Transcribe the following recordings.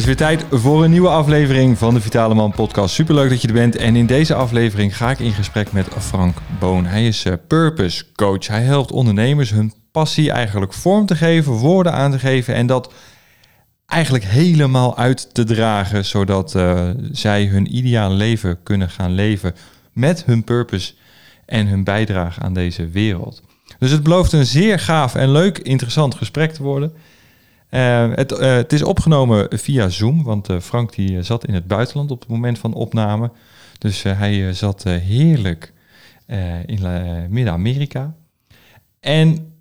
is weer tijd voor een nieuwe aflevering van de Vitale Man podcast. Superleuk dat je er bent. En in deze aflevering ga ik in gesprek met Frank Boon. Hij is uh, purpose coach. Hij helpt ondernemers hun passie eigenlijk vorm te geven, woorden aan te geven en dat eigenlijk helemaal uit te dragen, zodat uh, zij hun ideale leven kunnen gaan leven met hun purpose en hun bijdrage aan deze wereld. Dus het belooft een zeer gaaf en leuk, interessant gesprek te worden. Uh, het, uh, het, is opgenomen via Zoom, want uh, Frank die zat in het buitenland op het moment van opname. Dus hij zat heerlijk in Midden-Amerika. En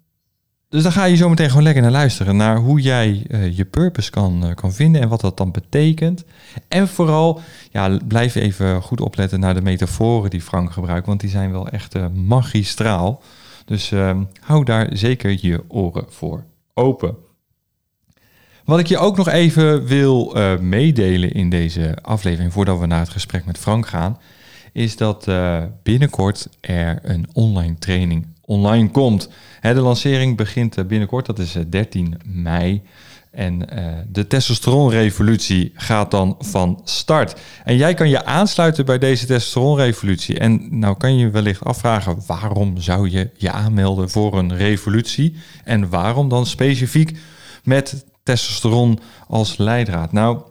dus dan ga je zo meteen gewoon lekker naar luisteren. Naar hoe jij je purpose kan, kan vinden en wat dat dan betekent. En vooral, ja, blijf even goed opletten naar de metaforen die Frank gebruikt. Want die zijn wel echt magistraal. Dus ehm, hou daar zeker je oren voor open. Wat ik je ook nog even wil uh, meedelen in deze aflevering, voordat we naar het gesprek met Frank gaan, is dat uh, binnenkort er een online training online komt. Hè, de lancering begint uh, binnenkort, dat is 13 mei. En de testosteronrevolutie gaat dan van start. En jij kan je aansluiten bij deze testosteronrevolutie. En nou kan je wellicht afvragen, waarom zou je je aanmelden voor een revolutie? En waarom dan specifiek met testosteron als leidraad? Nou,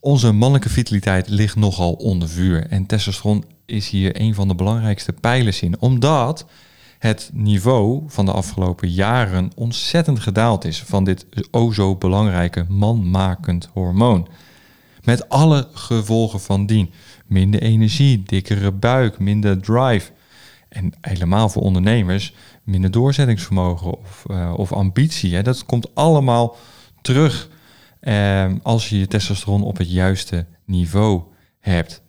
onze mannelijke vitaliteit ligt nogal onder vuur. En testosteron is hier een van de belangrijkste pijlers in. Omdat het niveau van de afgelopen jaren ontzettend gedaald is van dit o zo belangrijke manmakend hormoon. Met alle gevolgen van dien. Minder energie, dikkere buik, minder drive. En helemaal voor ondernemers minder doorzettingsvermogen of, uh, of ambitie. Hè. Dat komt allemaal terug eh, als je je testosteron op het juiste niveau hebt.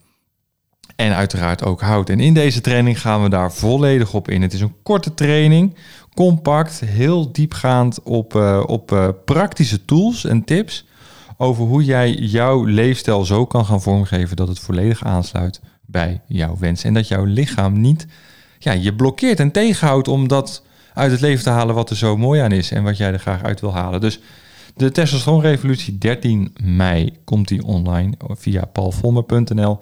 En uiteraard ook houdt. En in deze training gaan we daar volledig op in. Het is een korte training, compact, heel diepgaand op, uh, op uh, praktische tools en tips over hoe jij jouw leefstijl zo kan gaan vormgeven dat het volledig aansluit bij jouw wens. En dat jouw lichaam niet ja, je blokkeert en tegenhoudt om dat uit het leven te halen wat er zo mooi aan is en wat jij er graag uit wil halen. Dus de testosteronrevolutie 13 mei komt die online via paulvolmer.nl.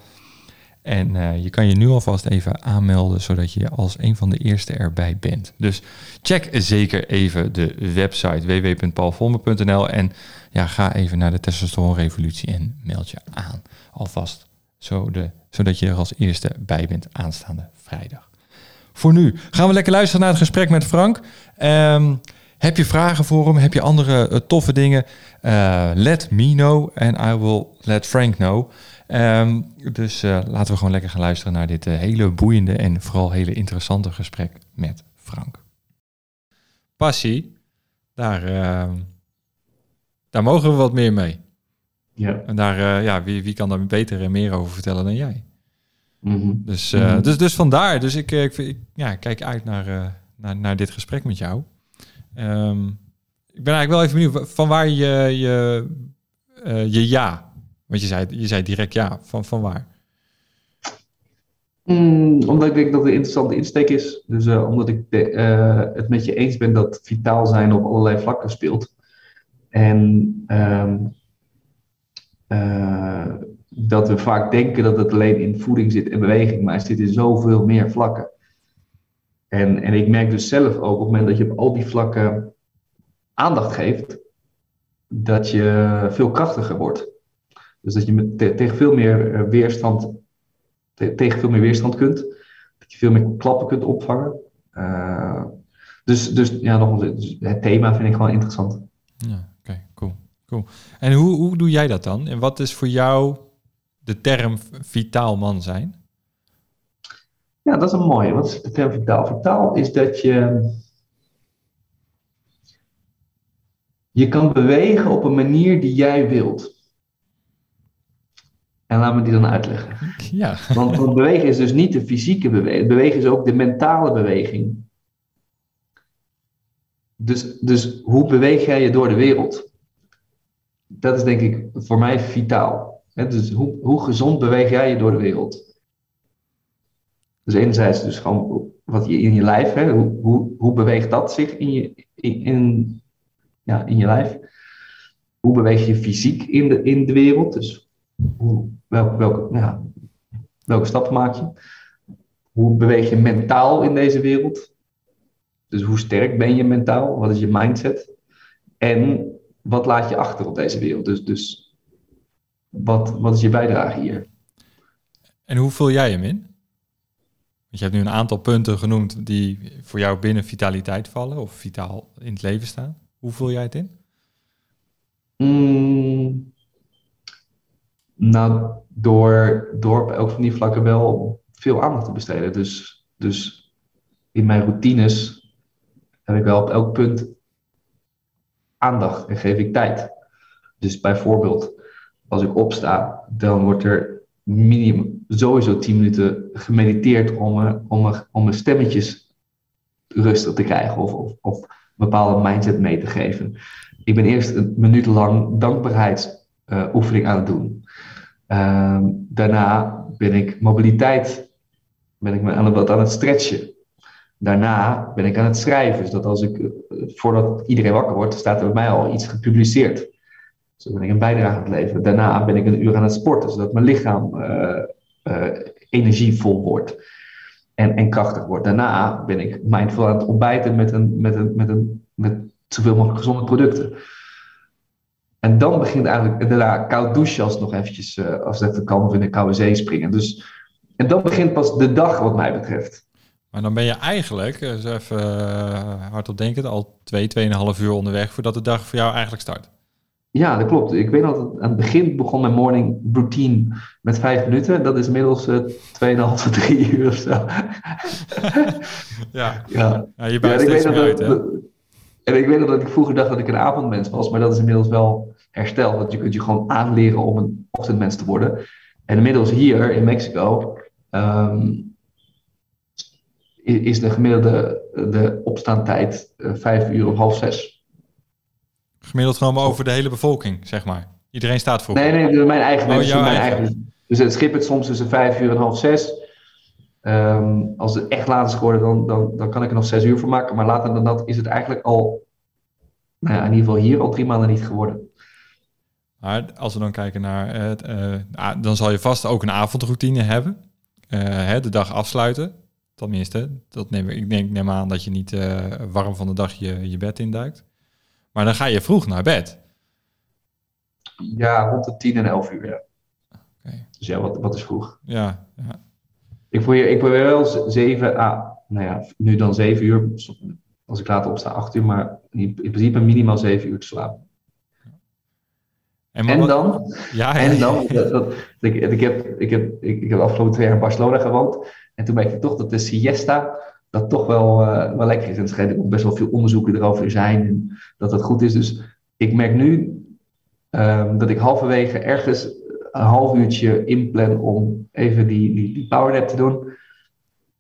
En uh, je kan je nu alvast even aanmelden, zodat je als een van de eerste erbij bent. Dus check zeker even de website www.paulvolmer.nl en ja, ga even naar de testosteronrevolutie en meld je aan. Alvast, zo de, zodat je er als eerste bij bent aanstaande vrijdag. Voor nu gaan we lekker luisteren naar het gesprek met Frank. Um, heb je vragen voor hem? Heb je andere uh, toffe dingen? Uh, let me know and I will let Frank know. Um, dus uh, laten we gewoon lekker gaan luisteren naar dit hele boeiende en vooral hele interessante gesprek met Frank. Passie, daar, ehm, daar mogen we wat meer mee. Ja. En daar, ja, wie, wie kan daar beter en meer over vertellen dan jij? Mm -hmm. dus, mm -hmm. dus, dus vandaar. Dus ik, ik, ik ja, kijk uit naar, naar, naar dit gesprek met jou. Um, ik ben eigenlijk wel even benieuwd van waar je je, uh, je ja. Want je zei, je zei direct ja. Van, van waar? Mm, omdat ik denk dat het een interessante insteek is. Dus uh, omdat ik de, uh, het met je eens ben dat vitaal zijn op allerlei vlakken speelt. En um, dat we vaak denken dat het alleen in voeding zit en beweging, maar het zit in zoveel meer vlakken. En, en ik merk dus zelf ook op het moment dat je op al die vlakken aandacht geeft, dat je veel krachtiger wordt. Dus dat je met, tegen veel meer eh, weerstand, tegen veel meer weerstand kunt. Dat je veel meer klappen kunt opvangen. Uh, dus, dus ja, dus het thema vind ik gewoon interessant. Ja, oké, cool. cool. En hoe, hoe doe jij dat dan? En wat is voor jou de term vitaal man zijn? Ja, dat is een mooie. Wat is de term vitaal? Vitaal is dat je. Je kan bewegen op een manier die jij wilt. En laat me die dan uitleggen. Ja. Want, want bewegen is dus niet de fysieke beweging. Bewegen is ook de mentale beweging. Dus, dus hoe beweeg jij je door de wereld? Dat is denk ik voor mij vitaal. dus hoe, hoe gezond beweeg jij je door de wereld? Dus enerzijds dus gewoon wat je in je lijf, hè, hoe, hoe, beweegt dat zich in je, in, ja, in je lijf? hoe beweeg je fysiek in de, in de wereld? Dus hoe, welke, welke, ja, welke stappen maak je? Hoe beweeg je mentaal in deze wereld? Dus hoe sterk ben je mentaal? Wat is je mindset? En wat laat je achter op deze wereld? Dus, dus wat, wat is je bijdrage hier? En hoe vul jij hem in? Want je hebt nu een aantal punten genoemd die voor jou binnen vitaliteit vallen of vitaal in het leven staan. Hoe vul jij het in? Mm, nou, door, door op elk van die vlakken wel veel aandacht te besteden. Dus, dus in mijn routines heb ik wel op elk punt aandacht en geef ik tijd. Dus bijvoorbeeld, als ik opsta, dan wordt er minimum sowieso 10 minuten gemediteerd om, om, om mijn stemmetjes rustig te krijgen of, of, of een bepaalde mindset mee te geven. Ik ben eerst een minuut lang dankbaarheidsoefening aan het doen. Uh, daarna ben ik mobiliteit, ben ik me aan het, aan het stretchen. Daarna ben ik aan het schrijven, zodat als ik, uh, voordat iedereen wakker wordt, staat er bij mij al iets gepubliceerd. Dus ben ik een bijdrage aan het leveren. Daarna ben ik een uur aan het sporten, zodat mijn lichaam uh, energievol wordt en, en krachtig wordt. Daarna ben ik mindful aan het ontbijten met, een, met, een, met, een, met zoveel mogelijk gezonde producten. En dan begint eigenlijk daarna koud douchen als nog eventjes, uh, als even kan, of in de koude zee springen. Dus, en dan begint pas de dag wat mij betreft. Maar dan ben je eigenlijk, dus even uh, hardop denken, al twee, tweeënhalf uur onderweg voordat de dag voor jou eigenlijk start. Ja, dat klopt. Ik weet dat aan het begin begon mijn morning routine met vijf minuten. Dat is inmiddels uh, 2,5 3 uur of zo. ja. ja. ja, je bent ja, steeds meer uit, hè? En ik weet nog dat ik vroeger dacht dat ik een avondmens was, maar dat is inmiddels wel hersteld. Want je kunt je gewoon aanleren om een ochtendmens te worden. En inmiddels hier in Mexico um, is de gemiddelde de opstaantijd uh, vijf uur of half zes. Gemiddeld genomen over de hele bevolking, zeg maar. Iedereen staat voor. Nee, nee, mijn eigen oh, mensen. Mijn eigen. eigen. Dus het schip het soms tussen vijf uur en half zes. Um, als het echt laat is geworden, dan, dan, dan kan ik er nog zes uur voor maken. Maar later dan dat is het eigenlijk al, nou ja, in ieder geval hier al drie maanden niet geworden. Maar als we dan kijken naar het, uh, dan zal je vast ook een avondroutine hebben. Uh, hè, de dag afsluiten. Tenminste, dat neem, ik denk, neem aan dat je niet uh, warm van de dag je, je bed induikt. Maar dan ga je vroeg naar bed. Ja, rond de tien en elf uur, ja. Okay. Dus ja, wat, wat is vroeg? Ja, ja. Ik probeer, ik probeer wel zeven, ah, nou ja, nu dan zeven uur, als ik later opsta, acht uur, maar in, principe minimaal zeven uur te slapen. En, en dan, ja, ja, en dan, dat, dat, ik, ik, heb, ik, heb, ik, ik heb de afgelopen twee jaar in Barcelona gewoond. En toen merkte ik toch dat de siesta, dat toch wel, uh, wel lekker is. En schijnt ook best wel veel onderzoeken erover zijn. En dat dat goed is. Dus ik merk nu um, dat ik halverwege ergens een half uurtje inplan om even die, die, die powernap te doen.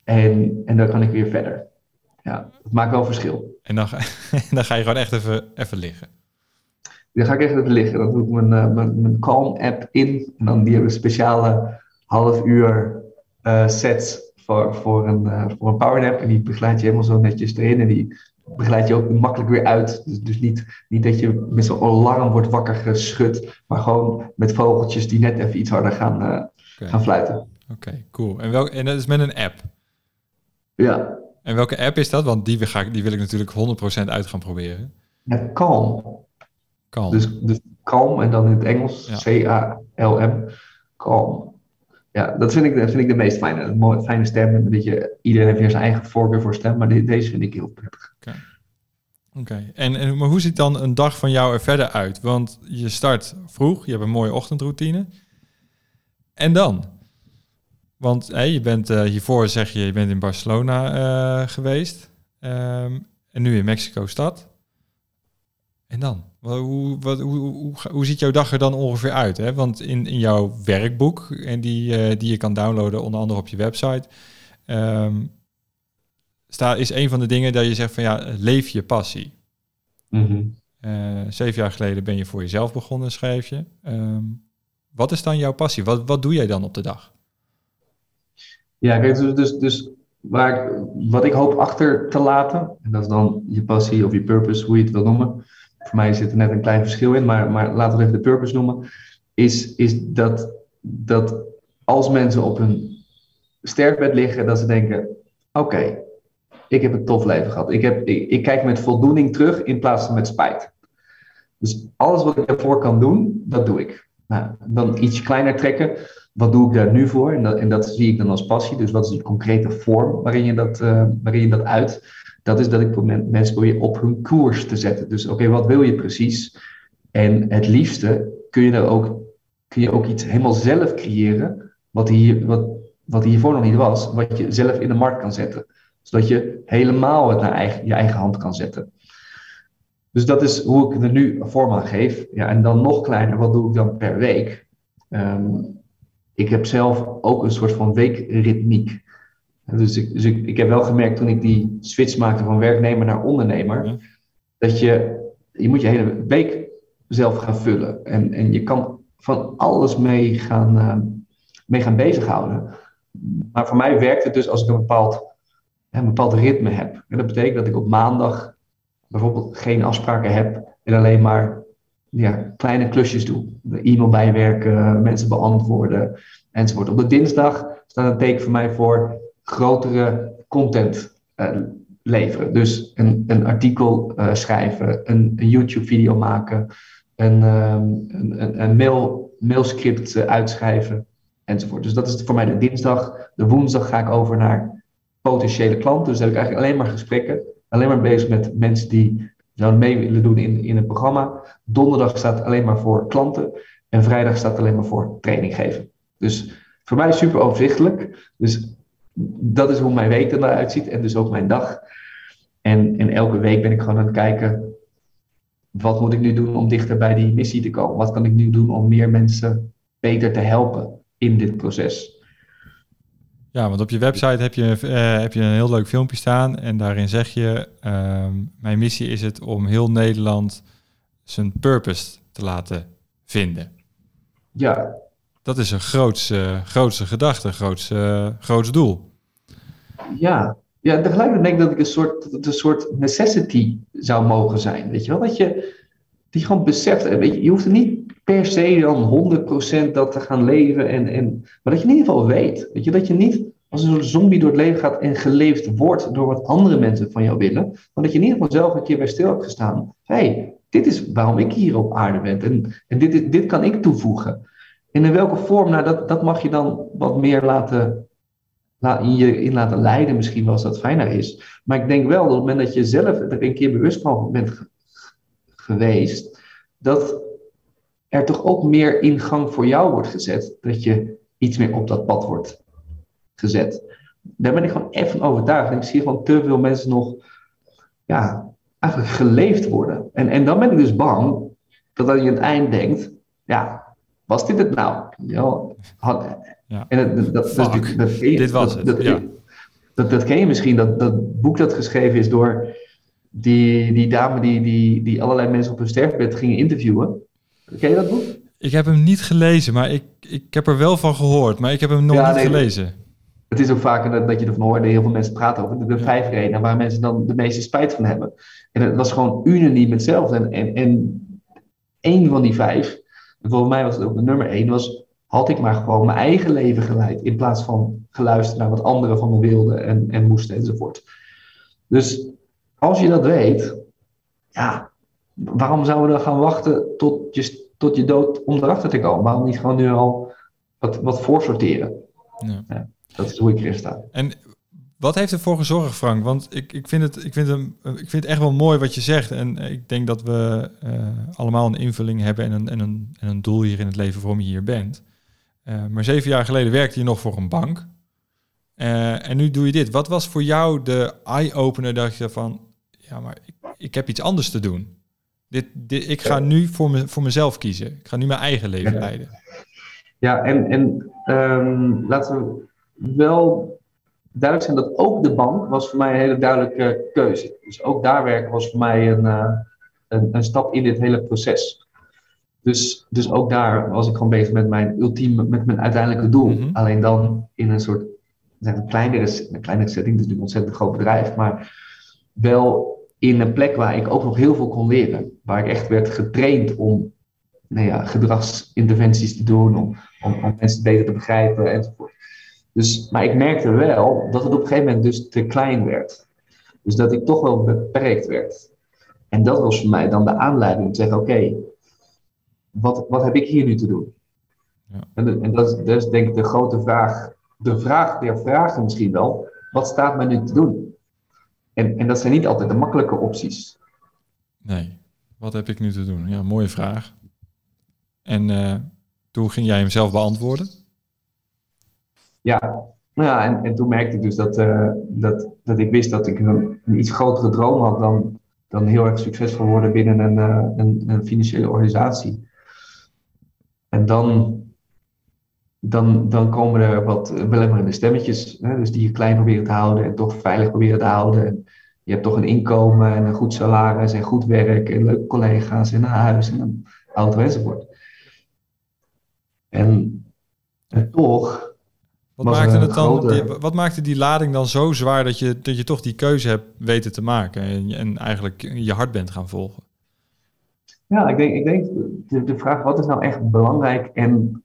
En, en dan kan ik weer verder. Ja, dat maakt wel verschil. En dan, dan ga je gewoon echt even, even liggen. Dan ga ik echt even liggen. Dan doe ik mijn, uh, mijn, mijn Calm app in. En dan die hebben speciale half uur uh, sets voor, voor, een, uh, voor een powernap. En die begeleid je helemaal zo netjes erin. En die begeleid je ook makkelijk weer uit. Dus, dus niet, niet dat je met zo'n alarm wordt wakker geschud, maar gewoon met vogeltjes die net even iets harder gaan, okay. gaan fluiten. Oké, cool. En, welk, en dat is met een app? Ja. En welke app is dat? Want die, ga, die wil ik natuurlijk 100% uit gaan proberen. Ja, Calm. Calm. Dus, dus Calm en dan in het Engels C-A-L-M. Calm. Ja, dat vind ik, dat vind ik de meest fijne. Een fijne stem. Een beetje, iedereen heeft weer zijn eigen voorkeur voor stem, maar deze vind ik heel prettig. Oké. Oké, en, en maar hoe ziet dan een dag van jou er verder uit? Want je start vroeg, je hebt een mooie ochtendroutine. En dan? Want hé, je bent uh, hiervoor zeg je, je bent in Barcelona uh, geweest. Um, en nu in Mexico-stad. En dan? Hoe, wat, hoe, hoe, hoe, ziet jouw dag er dan ongeveer uit? Hè? Want in, in jouw werkboek, en die, uh, die je kan downloaden, onder andere op je website, um, staat, is een van de dingen dat je zegt van ja, leef je passie. Mm -hmm. uh, zeven jaar geleden ben je voor jezelf begonnen, schrijf je. Um, wat is dan jouw passie? Wat, wat doe jij dan op de dag? Ja, kijk, dus, dus, dus waar wat ik hoop achter te laten, en dat is dan je passie of je purpose, hoe je het wil noemen, voor mij zit er net een klein verschil in, maar, maar laten we even de purpose noemen. Is, is dat, dat als mensen op hun sterfbed liggen, dat ze denken: oké, ik heb een tof leven gehad. Ik, heb, ik, kijk met voldoening terug in plaats van met spijt. Dus alles wat ik daarvoor kan doen, dat doe ik. Nou, dan iets kleiner trekken. Wat doe ik daar nu voor? En dat, zie ik dan als passie. Dus wat is die concrete vorm waarin je dat, uh, waarin je dat uit? Dat is dat ik mensen probeer op hun koers te zetten. Dus oké, wat wil je precies? En het liefste kun je, er ook, kun je ook iets helemaal zelf creëren. Wat, hier, wat, wat hiervoor nog niet was. Wat je zelf in de markt kan zetten. Zodat je helemaal het naar eigen, je eigen hand kan zetten. Dus dat is hoe ik er nu vorm aan geef. Ja, en dan nog kleiner, wat doe ik dan per week? Um, ik heb zelf ook een soort van weekritmiek. Dus, ik, dus ik, ik heb wel gemerkt toen ik die switch maakte van werknemer naar ondernemer, dat je, je moet je hele week zelf gaan vullen. En, en je kan van alles mee gaan, uh, mee gaan bezighouden. Maar voor mij werkt het dus als ik een bepaald, een bepaald ritme heb. En dat betekent dat ik op maandag bijvoorbeeld geen afspraken heb en alleen maar ja, kleine klusjes doe. E-mail bijwerken, mensen beantwoorden enzovoort. Op de dinsdag staat een teken voor mij voor grotere content uh, leveren. Dus een, een artikel uh, schrijven, een, YouTube-video maken, een, um, een, een mail, mailscript uh, uitschrijven enzovoort. Dus dat is voor mij de dinsdag. De woensdag ga ik over naar potentiële klanten. Dus heb ik eigenlijk alleen maar gesprekken. Alleen maar bezig met mensen die zouden mee willen doen in, in het programma. Donderdag staat alleen maar voor klanten. En vrijdag staat alleen maar voor training geven. Dus voor mij super overzichtelijk. Dus dat is hoe mijn week eruit ziet en dus ook mijn dag. En, en elke week ben ik gewoon aan het kijken, wat moet ik nu doen om dichter bij die missie te komen? Wat kan ik nu doen om meer mensen beter te helpen in dit proces? Ja, want op je website heb je, uh, heb je een heel leuk filmpje staan en daarin zeg je, uh, mijn missie is het om heel Nederland zijn purpose te laten vinden. Ja. Dat is een grootste, grootste gedachte, grootste, grootste doel. Ja, ja, tegelijkertijd denk ik dat ik een soort, een soort necessity zou mogen zijn. Weet je wel? Dat je die gewoon beseft. Weet je, je hoeft er niet per se dan 100% dat te gaan leven. En, en, maar dat je in ieder geval weet. Weet je, dat je niet als een zombie door het leven gaat en geleefd wordt door wat andere mensen van jou willen. Maar dat je in ieder geval zelf een keer bij stil hebt gestaan. hey, dit is waarom ik hier op aarde ben. En, en dit, dit kan ik toevoegen. En in welke vorm, nou, dat, dat mag je dan wat meer laten je in laten leiden, misschien wel als dat fijner is. Maar ik denk wel dat op het moment dat je zelf er een keer bewust van bent geweest, dat er toch ook meer ingang voor jou wordt gezet. Dat je iets meer op dat pad wordt gezet. Daar ben ik gewoon echt van overtuigd. Ik zie gewoon te veel mensen nog, ja, eigenlijk geleefd worden. En, en dan ben ik dus bang dat als je aan het eind denkt, ja, was dit het nou? Ja, had, ja. En dat, dat, dat, dat je, Dit was het, dat, ja. dat, dat, ken je misschien, dat, dat boek dat geschreven is door die, die dame die, die, die allerlei mensen op hun sterfbed gingen interviewen. Ken je dat boek? Ik heb hem niet gelezen, maar ik, ik heb er wel van gehoord, maar ik heb hem nog niet gelezen. Het is ook vaak dat, dat je ervan hoort, heel veel mensen praten over de, de vijf redenen waar mensen dan de meeste spijt van hebben. En het was gewoon unaniem hetzelfde. En, en, en één van die vijf, en volgens mij was het ook de nummer één, was had ik maar gewoon mijn eigen leven geleid. In plaats van geluisterd naar wat anderen van me wilden en, en moesten enzovoort. Dus als je dat weet, ja, waarom zouden we dan gaan wachten tot je, tot je dood om erachter te komen? Waarom niet gewoon nu al wat, wat voorsorteren? Ja. ja dat is hoe ik erin sta. En wat heeft ervoor gezorgd, Frank? Want ik, ik, vind het, ik, vind hem, ik vind het echt wel mooi wat je zegt. En ik denk dat we uh, allemaal een invulling hebben en een, en, een, en een doel hier in het leven waarom je hier bent. Uh, maar zeven jaar geleden werkte je nog voor een bank. Uh, en nu doe je dit. Wat was voor jou de eye-opener dat je van, ja, maar ik, ik heb iets anders te doen. Dit, dit, ik ga nu voor, me, voor mezelf kiezen. Ik ga nu mijn eigen leven ja. leiden. Ja, en, en um, laten we wel duidelijk zijn dat ook de bank was voor mij een hele duidelijke keuze. Dus ook daar werken was voor mij een, uh, een, een stap in dit hele proces. Dus, dus ook daar was ik gewoon bezig met mijn ultieme, met mijn uiteindelijke doel. Mhm. Alleen dan in een soort een kleinere, een kleinere setting, dus een ontzettend groot bedrijf, maar wel in een plek waar ik ook nog heel veel kon leren. Waar ik echt werd getraind om nou ja, gedragsinterventies te doen, om, om, om mensen beter te begrijpen enzovoort. Dus, maar ik merkte wel dat het op een gegeven moment dus te klein werd. Dus dat ik toch wel beperkt werd. En dat was voor mij dan de aanleiding om te zeggen: oké, wat, wat heb ik hier nu te doen? Ja. En, en dat, is, dat, is, denk ik de grote vraag, de vraag der vragen misschien wel: wat staat mij nu te doen? En, en dat zijn niet altijd de makkelijke opties. Nee, wat heb ik nu te doen? Ja, mooie vraag. En uh, toen ging jij hem zelf beantwoorden? Ja, nou ja en, en toen merkte ik dus dat, uh, dat, dat ik wist dat ik een, een, iets grotere droom had dan, dan heel erg succesvol worden binnen een, uh, een, een, financiële organisatie. En dan, dan, dan komen er wat belemmerende stemmetjes, hè, dus die je klein proberen te houden en toch veilig proberen te houden. En je hebt toch een inkomen en een goed salaris en goed werk en leuke collega's en een huis en een auto enzovoort. En, en toch. Wat maakte, het dan, die, wat maakte die lading dan zo zwaar dat je, dat je toch die keuze hebt weten te maken en, en eigenlijk je hart bent gaan volgen? Ja, ik denk, ik denk de, vraag wat is nou echt belangrijk en,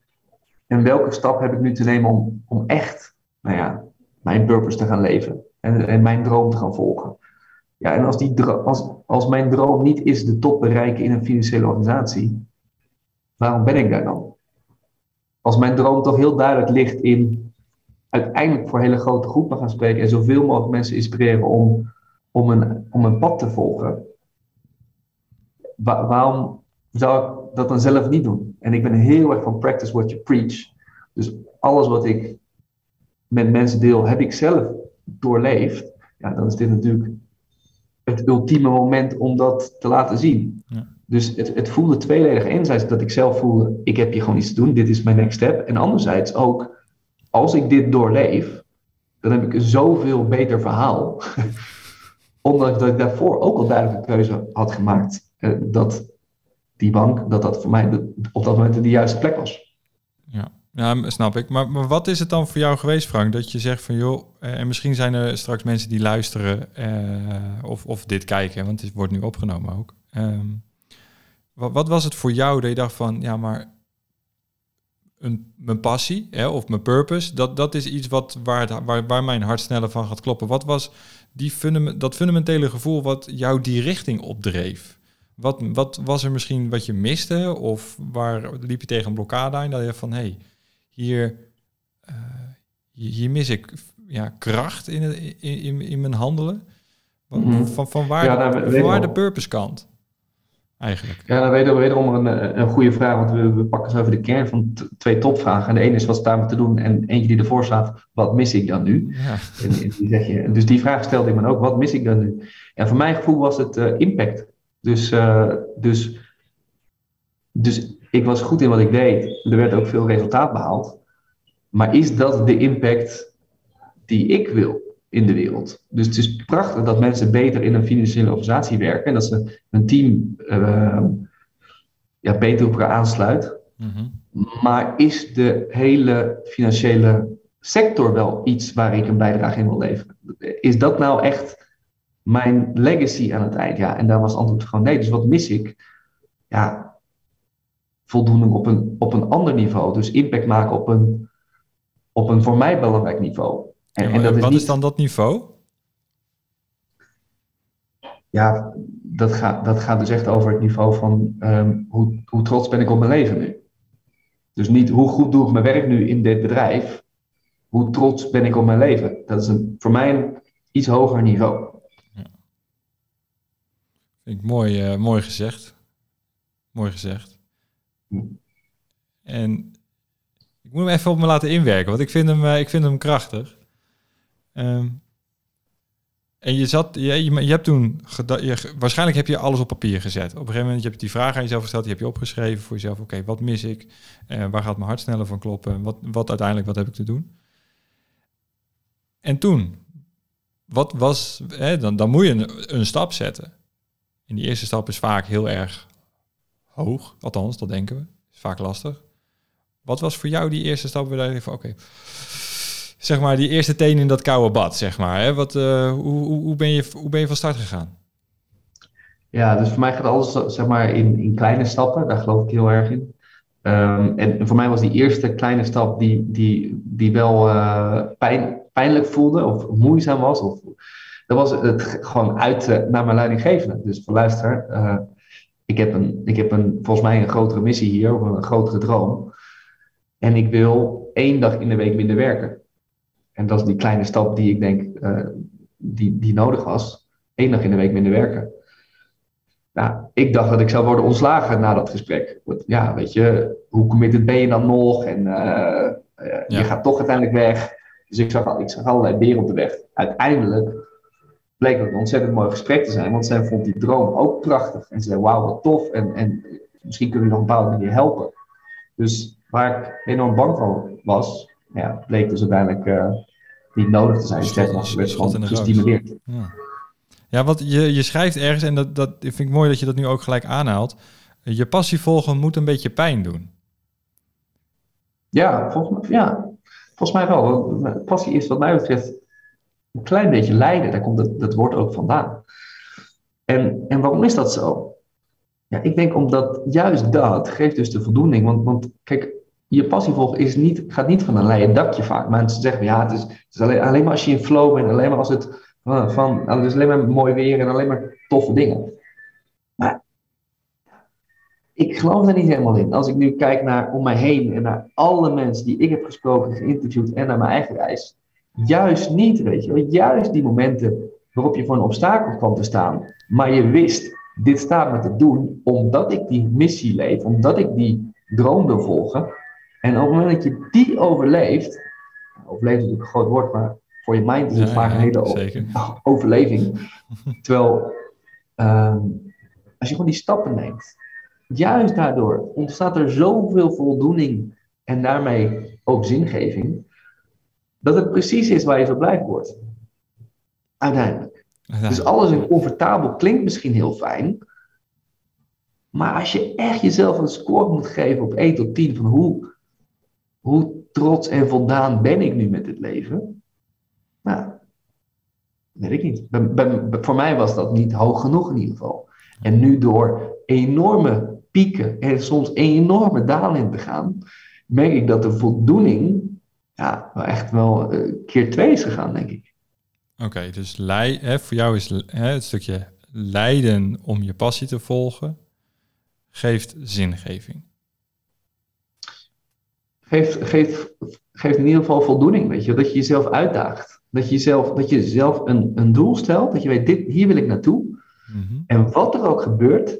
en welke stap heb ik nu te nemen om, om echt nou ja, mijn purpose te gaan leven en, en mijn droom te gaan volgen. Ja, en als, die, als, als mijn droom niet is de top bereiken in een financiële organisatie, waarom ben ik daar dan? als mijn droom toch heel duidelijk ligt in uiteindelijk voor hele grote groepen gaan spreken en zoveel mogelijk mensen inspireren om, om, een, om een pad te volgen, waarom zou ik dat dan zelf niet doen? En ik ben heel erg van practice what you preach. Dus alles wat ik met mensen deel, heb ik zelf doorleefd. Ja, dan is dit natuurlijk het ultieme moment om dat te laten zien. Ja. Dus het, het voelde tweeledig. Enerzijds dat ik zelf voelde, ik heb hier gewoon iets te doen, dit is mijn next step. En anderzijds ook, als ik dit doorleef, dan heb ik een zoveel beter verhaal. Omdat ik daarvoor ook al duidelijke keuze had gemaakt. Eh, dat die bank, dat dat voor mij op dat moment de juiste plek was. Ja, ja snap ik. Maar, maar wat is het dan voor jou geweest, Frank? Dat je zegt van joh, eh, en misschien zijn er straks mensen die luisteren eh, of, of dit kijken, want het wordt nu opgenomen ook. Um, wat, wat, was het voor jou dat je dacht van, ja, maar een, mijn passie hè, of mijn purpose, dat, dat is iets wat, waar, waar, mijn hart sneller van gaat kloppen. Wat was die dat fundamentele gevoel wat jou die richting opdreef? Wat, wat was er misschien wat je miste? Of waar liep je tegen een blokkade aan? Dat je van, hé, hey, hier, uh, hier mis ik ja, kracht in, het, in, in, in mijn handelen. Van, mhm. van, van waar, ja, nou, van waar de purpose kant? eigenlijk? Ja, dan weten we wederom een, eh, een goede vraag, want we, we pakken zo even de kern van twee topvragen. En de ene is wat staan we te doen en eentje die ervoor staat, wat mis ik dan nu? Ja. En, die zeg je, dus die vraag stelde ik me ook, wat mis ik dan nu? En voor mijn gevoel was het uh, impact. Dus, uh, dus, dus ik was goed in wat ik deed. Er werd ook veel resultaat behaald. Maar is dat de impact die ik wil? in de wereld. Dus het is prachtig dat mensen beter in een financiële organisatie werken en dat ze hun team uh, ja, beter op elkaar aansluit. Mhm. Maar is de hele financiële sector wel iets waar ik een bijdrage in wil leveren? Is dat nou echt mijn legacy aan het eind? Ja, en daar was het antwoord gewoon nee. Dus wat mis ik? Ja, voldoening op een, op een ander niveau. Dus impact maken op een, op een voor mij belangrijk niveau. En, en dat wat is, dan dat niveau? Ja, dat gaat, dat gaat dus echt over het niveau van ehm, hoe, hoe trots ben ik op mijn leven nu. Dus niet hoe goed doe ik mijn werk nu in dit bedrijf. Hoe trots ben ik op mijn leven. Dat is een, voor mij een iets hoger niveau. Vind ik mooi, uh, mooi gezegd. Mooi gezegd. En ik moet hem even op me laten inwerken, want ik vind hem, uh, ik vind hem krachtig. Ehm, en je zat, je, je, hebt toen, je, waarschijnlijk heb je alles op papier gezet. Op een gegeven moment heb je die vraag aan jezelf gesteld, die heb je opgeschreven voor jezelf. Oké, wat mis ik? Uh, waar gaat mijn hart sneller van kloppen? Wat, wat uiteindelijk, wat heb ik te doen? En toen, wat was, hè, dan, dan moet je een, een stap zetten. En die eerste stap is vaak heel erg hoog, althans, dat denken we. Is vaak lastig. Wat was voor jou die eerste stap? Je van, oké, zeg maar, die eerste teen in dat koude bad, zeg maar. Hè? Wat, uh, hoe, hoe, ben je, hoe ben je van start gegaan? Ja, dus voor mij gaat alles zeg maar in, in kleine stappen. Daar geloof ik heel erg in. Ehm, en, voor mij was die eerste kleine stap die, die, die wel uh, pijn, pijnlijk voelde of moeizaam was. Of, dat was het gewoon uit naar mijn leidinggevende. Dus van luister, uh, ik heb, een, ik heb een, volgens mij een grotere missie hier, of een grotere droom. En ik wil één dag in de week minder werken. En dat is die kleine stap die ik denk die, die nodig was. Eén dag in de week minder werken. Nou, ik dacht dat ik zou worden ontslagen na dat gesprek. Ja, weet je, hoe committed ben je dan nog? En uh, je gaat toch uiteindelijk weg. Dus ik zag, ik zag allerlei beren op de weg. Uiteindelijk bleek het een ontzettend mooi gesprek te zijn, want zij vond die droom ook prachtig. En ze zei, wauw, wat tof. En, en misschien kunnen we nog op een bepaalde manier helpen. Dus waar ik enorm bang van was, ja, bleek dus uiteindelijk uh, niet nodig te zijn. Sterker nog, werd gewoon gestimuleerd. Ja. Ja, wat je, je schrijft ergens, en dat, dat vind ik mooi dat je dat nu ook gelijk aanhaalt. Je passie volgen moet een beetje pijn doen. Ja, volgens mij, ja, volgens mij wel. Passie is wat mij betreft een klein beetje lijden. Daar komt dat, dat woord ook vandaan. En, en waarom is dat zo? Ja, ik denk omdat juist dat geeft dus de voldoening. Want, want kijk, je passie volgen is niet, gaat niet van een leien dakje vaak. Mensen zeggen, ja, het is, het is alleen, alleen maar als je in flow bent, alleen maar als het van, nou, is alleen maar mooi weer en alleen maar toffe dingen. Maar ik geloof daar niet helemaal in. Als ik nu kijk naar om mij heen en naar alle mensen die ik heb gesproken, geïnterviewd en naar mijn eigen reis. Juist niet, weet je wel. Juist die momenten waarop je voor een obstakel kwam te staan. Maar je wist, dit staat me te doen omdat ik die missie leef, omdat ik die droom wil volgen. En op het moment dat je die overleeft, overleeft is natuurlijk een groot woord, maar voor je mind is het vaak een hele overleving. Terwijl ehm, als je gewoon die stappen neemt, juist daardoor ontstaat er zoveel voldoening en daarmee ook zingeving, dat het precies is waar je zo blij wordt. Uiteindelijk. Dus alles in comfortabel klinkt misschien heel fijn, maar als je echt jezelf een score moet geven op 1 tot 10 van hoe, hoe trots en voldaan ben ik nu met het leven, nou, weet ik niet. voor mij was dat niet hoog genoeg in ieder geval. En nu door enorme pieken en soms enorme dalen te gaan, merk ik dat de voldoening ja, echt wel uh, keer twee is gegaan, denk ik. Oké, dus lei, hè, voor jou is hè, het stukje lijden om je passie te volgen, geeft zingeving. Geeft, geeft, geeft in ieder geval voldoening, weet je, dat je jezelf uitdaagt. Dat je zelf, dat je zelf een, een doel stelt, dat je weet, dit, hier wil ik naartoe. Mhm. En wat er ook gebeurt,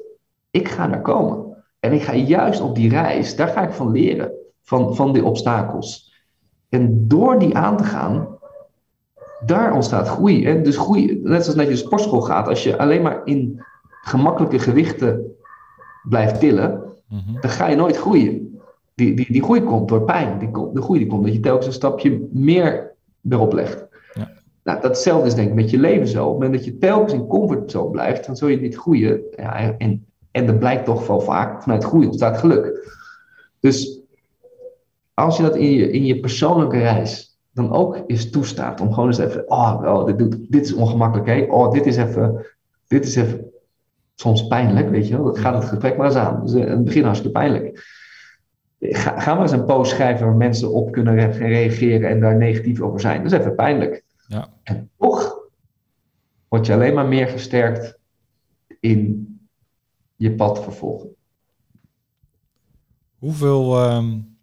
ik ga naar komen. En ik ga juist op die reis, daar ga ik van leren, van, van die obstakels. En door die aan te gaan, daar ontstaat groei. En dus groei, net zoals dat je sportschool gaat, als je alleen maar in gemakkelijke gewichten blijft tillen, mhm. dan ga je nooit groeien. Die, die, die groei komt door pijn. Die, de groei die komt dat je telkens een stapje meer erop legt. Nou, datzelfde is denk ik met je leven zo. Op het moment dat je telkens in comfortzone blijft, dan zul je niet groeien. Ja, en, en dat blijkt toch wel vaak, vanuit groei ontstaat geluk. Dus als je dat in je, in je persoonlijke reis dan ook eens toestaat, om gewoon eens even, oh, oh dit, doet, dit is ongemakkelijk, hè? oh, dit is even, dit is even soms pijnlijk, weet je wel. Dat gaat het gesprek maar eens aan. Dus eh, in het begin hartstikke pijnlijk. Ga, ga maar eens een post schrijven waar mensen op kunnen reageren en daar negatief over zijn. Dat is even pijnlijk. Ja. En toch word je alleen maar meer versterkt in je pad vervolgen. Hoeveel. Um,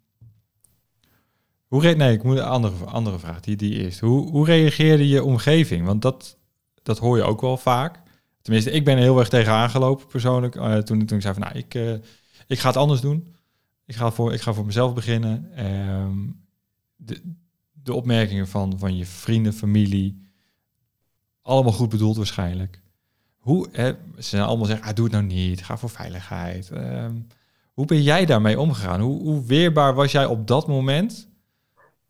hoe nee, ik moet een andere, andere vraag, die, die eerst. Hoe, hoe reageerde je omgeving? Want dat, dat hoor je ook wel vaak. Tenminste, ik ben er heel erg tegen aangelopen persoonlijk. Uh, toen, toen ik zei van, nou, ik, uh, ik ga het anders doen. Ik ga voor, ik ga voor mezelf beginnen. Um, de, de opmerkingen van, van je vrienden, familie, allemaal goed bedoeld waarschijnlijk. Hoe, hè, ze zijn allemaal zeggen, ah, doe het nou niet, ga voor veiligheid. Ehm, hoe ben jij daarmee omgegaan? Hoe, hoe weerbaar was jij op dat moment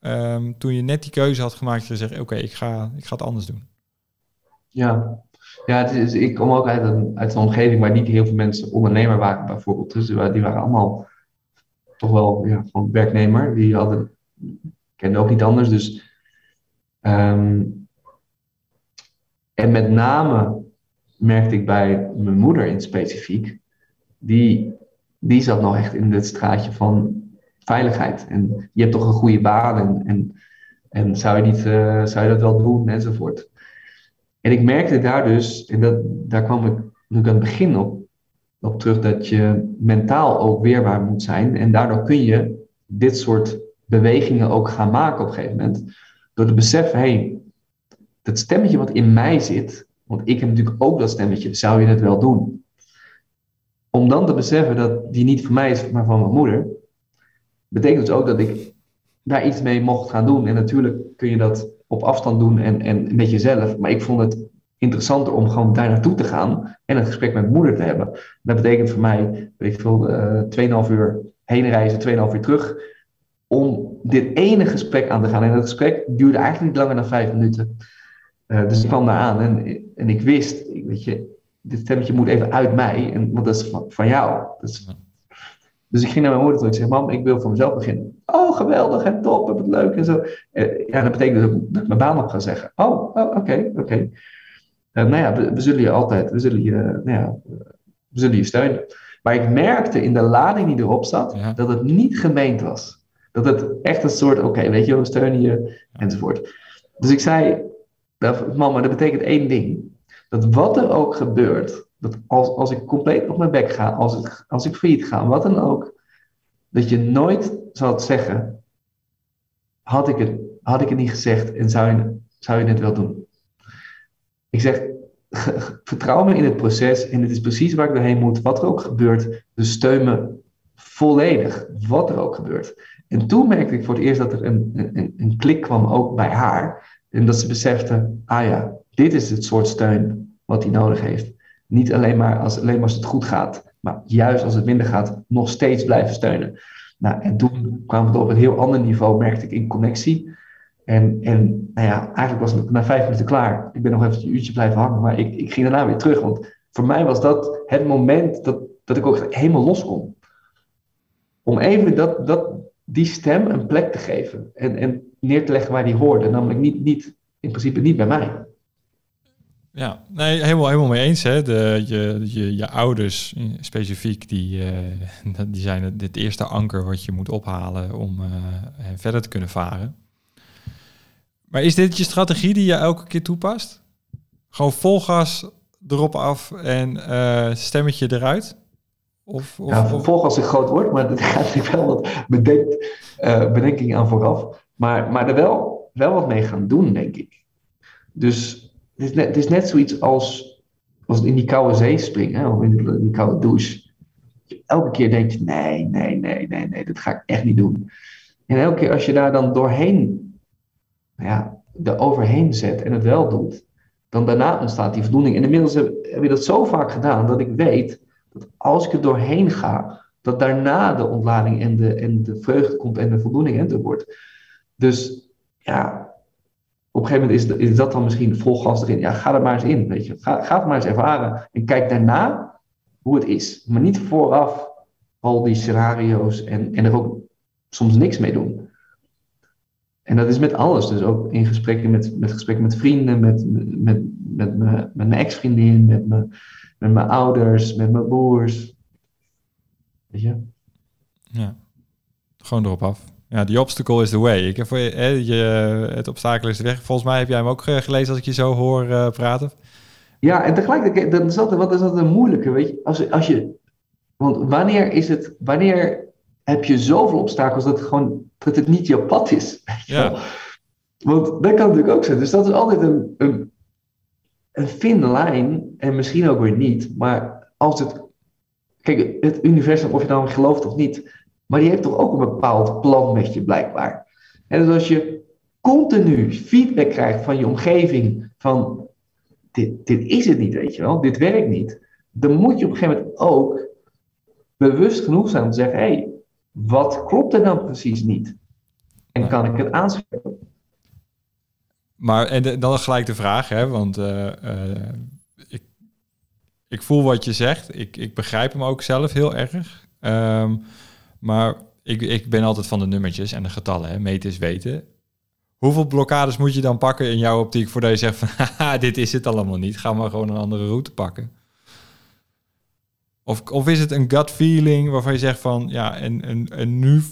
ehm, toen je net die keuze had gemaakt te zeggen, oké, ik, ga, ik ga het anders doen? Ja, ja ik kom ook uit een, uit een omgeving waar niet heel veel mensen ondernemer waren bijvoorbeeld. Dus die waren allemaal toch wel ja, werknemer. Die hadden kende ook niet anders. Dus, um, en met name merkte ik bij mijn moeder in specifiek, die, die zat nog echt in het straatje van veiligheid. En je hebt toch een goede baan en, en, en zou, je niet, uh, zou je dat wel doen enzovoort. En ik merkte daar dus, en dat, daar kwam ik nu aan het begin op, op terug, dat je mentaal ook weerbaar moet zijn. En daardoor kun je dit soort bewegingen ook gaan maken op een gegeven moment. Door te beseffen, hé, hey, dat stemmetje wat in mij zit, want ik heb natuurlijk ook dat stemmetje, zou je het wel doen? Om dan te beseffen dat die niet van mij is, maar van mijn moeder, betekent dus ook dat ik daar iets mee mocht gaan doen. En natuurlijk kun je dat op afstand doen en, en met jezelf. Maar ik vond het interessanter om gewoon daar naartoe te gaan en een gesprek met moeder te hebben. Dat betekent voor mij, weet ik veel, uh, 2,5 uur heen reizen, 2,5 uur terug. Om dit ene gesprek aan te gaan. En dat gesprek duurde eigenlijk niet langer dan vijf minuten. Uh, dus ik kwam daar aan en, en ik wist, weet je, dit stemmetje moet even uit mij, en, want dat is van, van jou. Dus, dus ik ging naar mijn moeder toe en ik zei, mam, ik wil voor mezelf beginnen. Oh, geweldig en top, heb het leuk en zo. Uh, ja, dat betekent dat, dat ik mijn baan op ga zeggen. Oh, oké, oh, oké. Okay, okay. uh, nou ja, we, we, zullen je altijd, we zullen je, nou ja, we zullen je steunen. Maar ik merkte in de lading die erop zat, ja. dat het niet gemeend was. Dat het echt een soort, oké, okay, weet je, we steunen je, enzovoort. Dus ik zei, mama, dat betekent één ding. Dat wat er ook gebeurt, dat als, als ik compleet op mijn bek ga, als, het, als ik failliet ga, wat dan ook, dat je nooit zal zeggen, had ik het, had ik het niet gezegd en zou je, zou je het wel doen? Ik zeg, vertrouw me in het proces en het is precies waar ik doorheen moet, wat er ook gebeurt. Dus steun me volledig, wat er ook gebeurt. En toen merkte ik voor het eerst dat er een, een, een klik kwam ook bij haar. En dat ze besefte, ah ja, dit is het soort steun wat hij nodig heeft. Niet alleen maar als, alleen maar als het goed gaat, maar juist als het minder gaat, nog steeds blijven steunen. Nou, en toen kwam het op een heel ander niveau, merkte ik in connectie. En, en nou ja, eigenlijk was het na vijf minuten klaar. Ik ben nog even een uurtje blijven hangen, maar ik, ik ging daarna weer terug. Want voor mij was dat het moment dat, dat ik ook helemaal los kon. Om even dat, dat, die stem een plek te geven. En, en neer te leggen waar die hoorde. Namelijk niet, niet, in principe niet bij mij. Ja, nee, helemaal, helemaal mee eens. Hè. De, je, je, je ouders specifiek, die, uh, die zijn het, het eerste anker wat je moet ophalen om uh, verder te kunnen varen. Maar is dit je strategie die je elke keer toepast? Gewoon vol gas erop af en uh, stemmetje eruit? Of, of, ja, een groot woord, maar er gaat natuurlijk wel wat bedenk, bedenking aan vooraf. Maar, maar er wel, wel wat mee gaan doen, denk ik. Dus het is net, het net zoiets als, als in die koude zee springen, of in die, die koude douche. Elke keer denk je, nee, nee, nee, nee, nee, dat ga ik echt niet doen. En elke keer als je daar dan doorheen, nou ja, er overheen zet en het wel doet, dan daarna ontstaat die voldoening. En inmiddels heb, heb je dat zo vaak gedaan dat ik weet dat als ik er doorheen ga, dat daarna de ontlading en de, en de vreugde komt en de voldoening enzovoort. Dus ja, op een gegeven moment is, is dat dan misschien vol gas erin. Ja, ga er maar eens in, weet je. Ga, ga het maar eens ervaren. En kijk daarna hoe het is. Maar niet vooraf al die scenario's en, en er ook soms niks mee doen. En dat is met alles. Dus ook in gesprekken met, met gesprekken met vrienden, met, met, met, met mijn ex-vriendin, met, me, met mijn ouders, met mijn broers. Weet je? Ja, gewoon erop af. Ja, the obstacle is the way. Ik heb voor je, je, het obstakel is de weg. Volgens mij heb jij hem ook eh, gelezen als ik je zo hoor uh, praten. Ja, en tegelijkertijd, dat is altijd, wat is dat een moeilijke, weet je? Als, als je, want wanneer is het, wanneer heb je zoveel obstakels dat het gewoon, dat het niet jouw pad is? Ja. Want dat kan natuurlijk ook zijn. Dus dat is altijd een, een, een fine lijn, en misschien ook weer niet, maar als het, kijk, het universum, of je dan gelooft of niet, maar die heeft toch ook een bepaald plan met je, blijkbaar. En dus als je continu feedback krijgt van je omgeving, van dit, dit is het niet, weet je wel, dit werkt niet, dan moet je op een gegeven moment ook bewust genoeg zijn om te zeggen, hé, hey, wat klopt er dan precies niet? En kan ik het aanspreken? Maar en dan gelijk de vraag, hè, want uh, uh, ik, ik voel wat je zegt. Ik, ik begrijp hem ook zelf heel erg. Um, maar ik, ik ben altijd van de nummertjes en de getallen. Hè. Meten is weten. hoeveel blokkades moet je dan pakken in jouw optiek voordat je zegt van haha, dit is het allemaal niet. Ga maar gewoon een andere route pakken. Of, of is het een gut feeling waarvan je zegt van ja, en, en, en nu,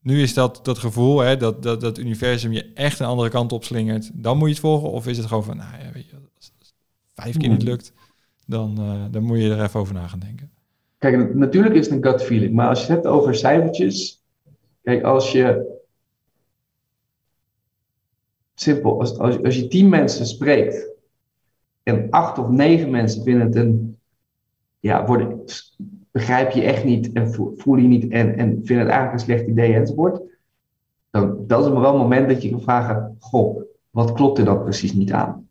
nu is dat, dat gevoel, hè, dat, dat dat universum je echt een andere kant op slingert, dan moet je het volgen? Of is het gewoon van, nou ja, weet je, als het vijf keer niet lukt, dan, uh, dan moet je er even over na gaan denken. Kijk, natuurlijk is het een gut feeling, maar als je het hebt over cijfertjes, kijk, als je simpel, als, als, als je tien mensen spreekt en acht of negen mensen vinden het een, ja, worden, begrijp je echt niet en voel je niet en, en vinden het eigenlijk een slecht idee enzovoort, dan dat is wel een moment dat je kan vragen, goh, wat klopt er dan precies niet aan?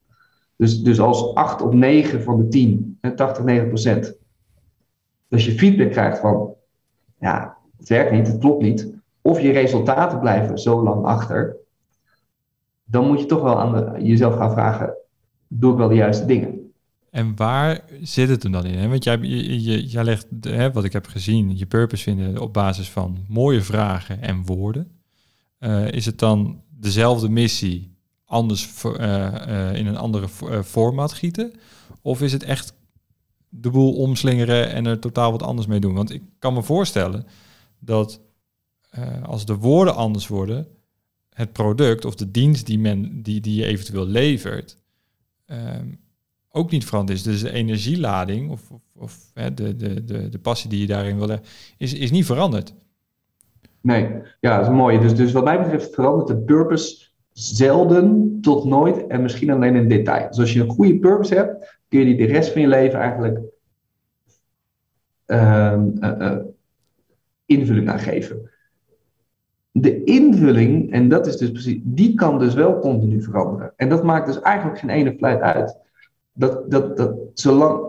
Dus, dus als acht of negen van de tien, 80, 9 procent, als je feedback krijgt van, ja, het werkt niet, het klopt niet, of je resultaten blijven zo lang achter, dan moet je toch wel aan jezelf gaan vragen, doe ik wel de juiste dingen? En waar zit het dan in? Want jij, je, jij legt, hè, wat ik heb gezien, je purpose vinden op basis van mooie vragen en woorden. Uh, is het dan dezelfde missie, anders uh, uh, in een andere format gieten? Of is het echt de boel omslingeren en er totaal wat anders mee doen? Want ik kan me voorstellen dat als de woorden anders worden, het product of de dienst die, men, die, die je eventueel levert um, ook niet veranderd is. Dus de energielading of, of, of hè, de, de, de, de passie die je daarin wil hebben, is, is niet veranderd. Nee, ja, dat is mooi. Dus, dus wat mij betreft verandert de purpose zelden tot nooit en misschien alleen in detail. Dus als je een goede purpose hebt, kun je die de rest van je leven eigenlijk uh, uh, uh, invulling aan geven de invulling, en dat is dus precies, die kan dus wel continu veranderen. En dat maakt dus eigenlijk geen ene fluit uit. Dat, dat, dat, zolang,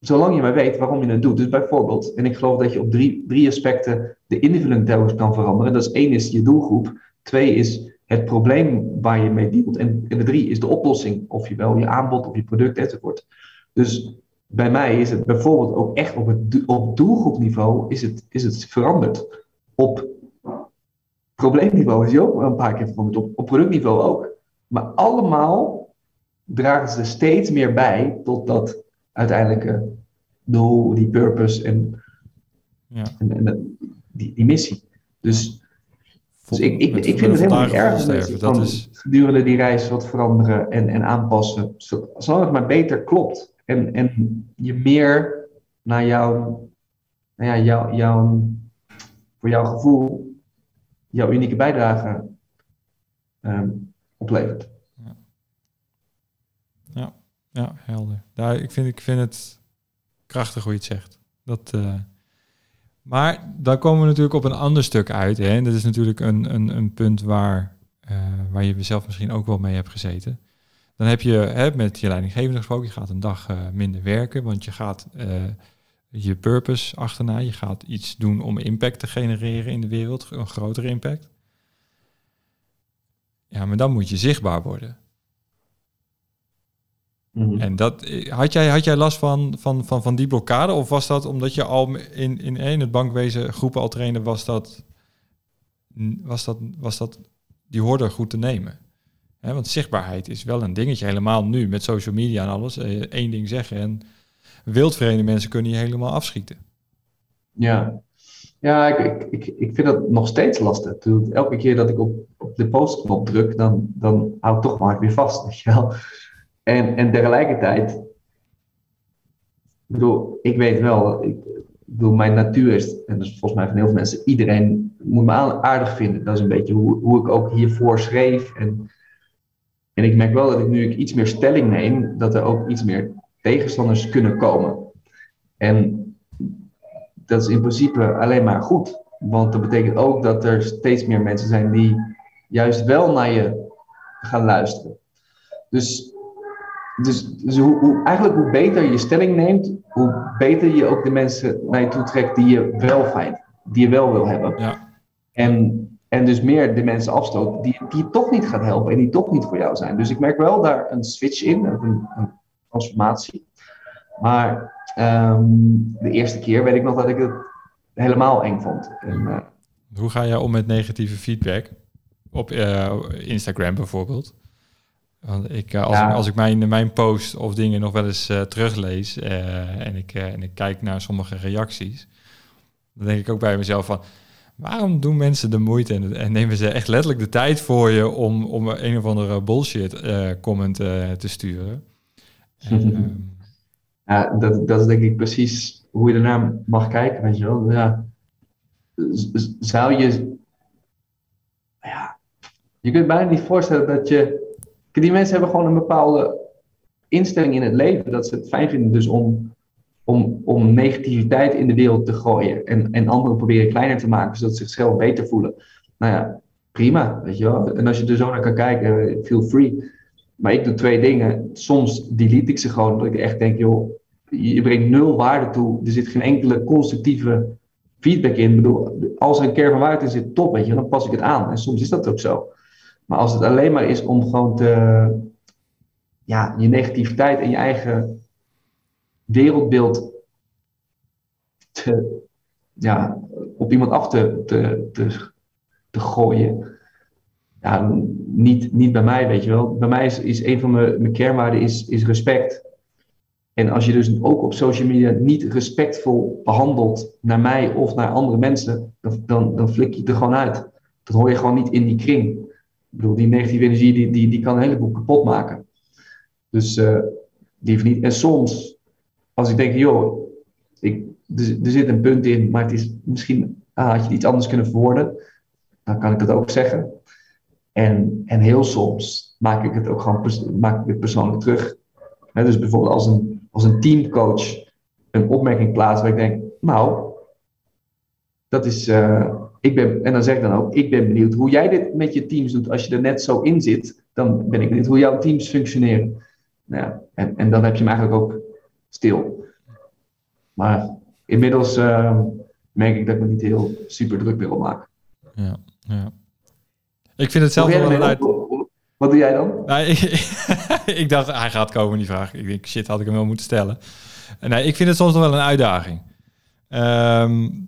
zolang je maar weet waarom je het doet. Dus bijvoorbeeld, en ik geloof dat je op drie, drie aspecten de invulling telkens kan veranderen. Dat is één is je doelgroep, twee is het probleem waar je mee dealt. En, en de drie is de oplossing, of je wel je aanbod of je product enzovoort. Dus bij mij is het bijvoorbeeld ook echt op het op doelgroepniveau is het, is het veranderd. Op probleemniveau is hij ook een paar keer veranderd, op, op productniveau ook. Maar allemaal dragen ze steeds meer bij tot dat uiteindelijke doel, die purpose en, ja. en, en die, die missie. Dus, dus ik, ik, ik vind het helemaal niet erg dat van is... gedurende die reis wat veranderen en, en aanpassen. Zolang het maar beter klopt. En, en je meer naar jouw, nou ja, jouw, jouw, voor jouw gevoel jouw unieke bijdrage um, oplevert. Ja. ja, ja, helder. Daar, ik, vind, ik vind het krachtig hoe je het zegt. Dat, uh, maar daar komen we natuurlijk op een ander stuk uit. Hè? En dat is natuurlijk een, een, een punt waar, uh, waar je zelf misschien ook wel mee hebt gezeten. Dan heb je hè, met je leidinggevende gesproken, je gaat een dag uh, minder werken, want je gaat je purpose achterna. Je gaat iets doen om impact te genereren in de wereld, een grotere impact. Ja, maar dan moet je zichtbaar worden. Mhm. En dat, had, jij, had jij last van, van, van, van die blokkade? Of was dat omdat je al in, in, in het bankwezen groepen al trainde, was dat, was dat, was dat die hoorde goed te nemen? want zichtbaarheid is wel een dingetje, helemaal nu met social media en alles. Eén eh, ding zeggen en wildvreemde mensen kunnen je helemaal afschieten. Ja, ja ik, ik, ik vind dat nog steeds lastig. Elke keer dat ik op, op de postknop druk, dan, dan hou ik toch maar weer vast. Weet je wel? En, en tegelijkertijd, ik bedoel, ik weet wel, ik bedoel, mijn natuur is, en dat is volgens mij van heel veel mensen, iedereen moet me aardig vinden. Dat is een beetje hoe, hoe ik ook hiervoor schreef. En, en ik merk wel dat ik nu ik iets meer stelling neem, dat er ook iets meer tegenstanders kunnen komen. En dat is in principe alleen maar goed. Want dat betekent ook dat er steeds meer mensen zijn die juist wel naar je gaan luisteren. Dus, dus, dus hoe, hoe, eigenlijk hoe beter je stelling neemt, hoe beter je ook de mensen naar je toe trekt die je wel fijn, die je wel wil hebben. Ja. En, en dus meer de mensen afstoot die, die je toch niet gaat helpen en die toch niet voor jou zijn. Dus ik merk wel daar een switch in, een, een transformatie. Maar um, de eerste keer weet ik nog dat ik het helemaal eng vond. En, uh, Hoe ga jij om met negatieve feedback? op Instagram bijvoorbeeld. Want ik, als, ik, als ik mijn, mijn post of dingen nog wel eens teruglees en, ik, en ik kijk naar sommige reacties, dan denk ik ook bij mezelf van, waarom doen mensen de moeite en, en, nemen ze echt letterlijk de tijd voor je om, om een of andere bullshit comment te sturen? En, ehm, ja, dat, dat is denk ik precies hoe je ernaar mag kijken, weet je wel. Ja. Zou je... Ja, je kunt bijna niet voorstellen dat je... Die mensen hebben gewoon een bepaalde instelling in het leven. Dat ze het fijn vinden dus om, om, om negativiteit in de wereld te gooien. En, en anderen proberen kleiner te maken, zodat ze zichzelf beter voelen. Nou ja, prima, weet je wel. En als je er zo naar kan kijken, feel free. Maar ik doe twee dingen. Soms delete ik ze gewoon, omdat ik echt denk, joh, je brengt nul waarde toe. Er zit geen enkele constructieve feedback in. Ik bedoel, als er een kern van waarde in zit, top, weet je, dan pas ik het aan. En soms is dat ook zo. Maar als het alleen maar is om gewoon te, ja, je negativiteit en je eigen wereldbeeld te, ja, op iemand af te, te, te, gooien. Ja, niet, niet bij mij, weet je wel. Bij mij is, is een van mijn, mijn kernwaarden is, is respect. En als je dus ook op social media niet respectvol behandelt naar mij of naar andere mensen, dan, dan, flik je er gewoon uit. Dat hoor je gewoon niet in die kring. Ik bedoel, die negatieve energie die, die, die kan een heleboel kapot maken. Dus uh, liever niet. En soms, als ik denk, joh, ik, er, zit een punt in, maar het is misschien ah, had je iets anders kunnen verwoorden, dan kan ik dat ook zeggen. En, en heel soms maak ik het ook gewoon maak ik persoonlijk terug. dus bijvoorbeeld als een, als een teamcoach een opmerking plaatst waar ik denk, nou, dat is, uh, ik ben, en dan zeg ik dan ook, ik ben benieuwd hoe jij dit met je teams doet. Als je er net zo in zit, dan ben ik benieuwd hoe jouw teams functioneren. Nou ja, en, en dan heb je hem eigenlijk ook stil. Maar inmiddels uh, merk ik dat ik me niet heel super druk wil maken. Ja, ja. Ik vind het zelf wel een uit... Wat doe jij dan? Nou, ik, ik, dacht, hij gaat komen, die vraag. Ik denk, shit, had ik hem wel moeten stellen. Nee, ik vind het soms nog wel een uitdaging. Um,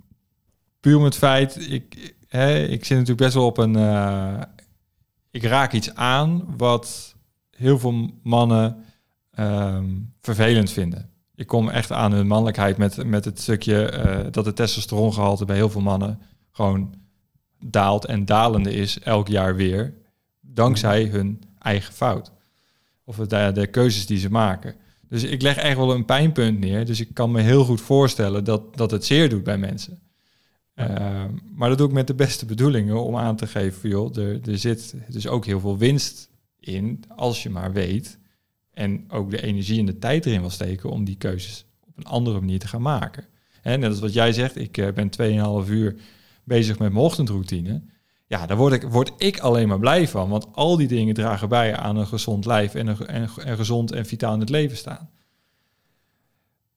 puur met het feit, ik, hè, ik zit natuurlijk best wel op een... Uh, ik raak iets aan wat heel veel mannen um, vervelend vinden. Ik kom echt aan hun mannelijkheid met, met het stukje uh, dat de testosterongehalte bij heel veel mannen gewoon daalt en dalende is elk jaar weer, dankzij hun eigen fout. Of de, de keuzes die ze maken. Dus ik leg echt wel een pijnpunt neer. Dus ik kan me heel goed voorstellen dat, dat het zeer doet bij mensen. Ehm, maar dat doe ik met de beste bedoelingen om aan te geven, joh, er, er zit dus ook heel veel winst in als je maar weet en ook de energie en de tijd erin wil steken om die keuzes op een andere manier te gaan maken. En net als wat jij zegt, ik uh, ben 2,5 uur bezig met mijn ochtendroutine. Ja, daar word ik, word ik alleen maar blij van. Want al die dingen dragen bij aan een gezond lijf en een, en, en gezond en vitaal in het leven staan.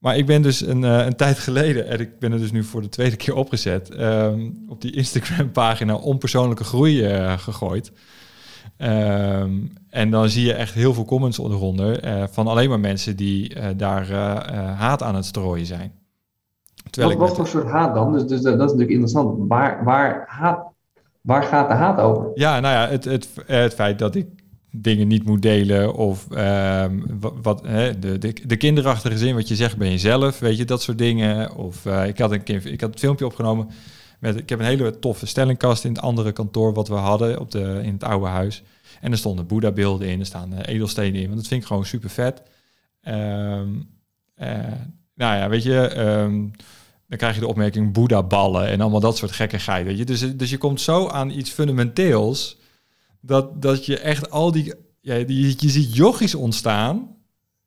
Maar ik ben dus een, uh, een tijd geleden, en ik ben er dus nu voor de tweede keer opgezet, um, op die Instagram-pagina onpersoonlijke groei uh, gegooid. Um, en dan zie je echt heel veel comments onderonder uh, van alleen maar mensen die daar haat aan het strooien zijn. Terwijl wat, wat voor soort haat dan? Dus, dus dat is natuurlijk interessant. Waar, waar, haat, waar gaat de haat over? Ja, nou ja, het, het, het feit dat ik dingen niet moet delen of um, wat, hè, de, de, de kinderachtige zin wat je zegt ben jezelf, weet je, dat soort dingen. Of uh, ik, had een, ik had het filmpje opgenomen met, ik heb een hele toffe stellingkast in het andere kantoor wat we hadden op de, in het oude huis. En er stonden Boeddha-beelden in, er staan uh, edelstenen in, want dat vind ik gewoon super vet. Um, uh, nou ja, weet je, um, dan krijg je de opmerking Boeddha-ballen en allemaal dat soort gekkigheid. Weet je? Dus, dus je komt zo aan iets fundamenteels dat, dat je echt al die, ja, die, je ziet yogis ontstaan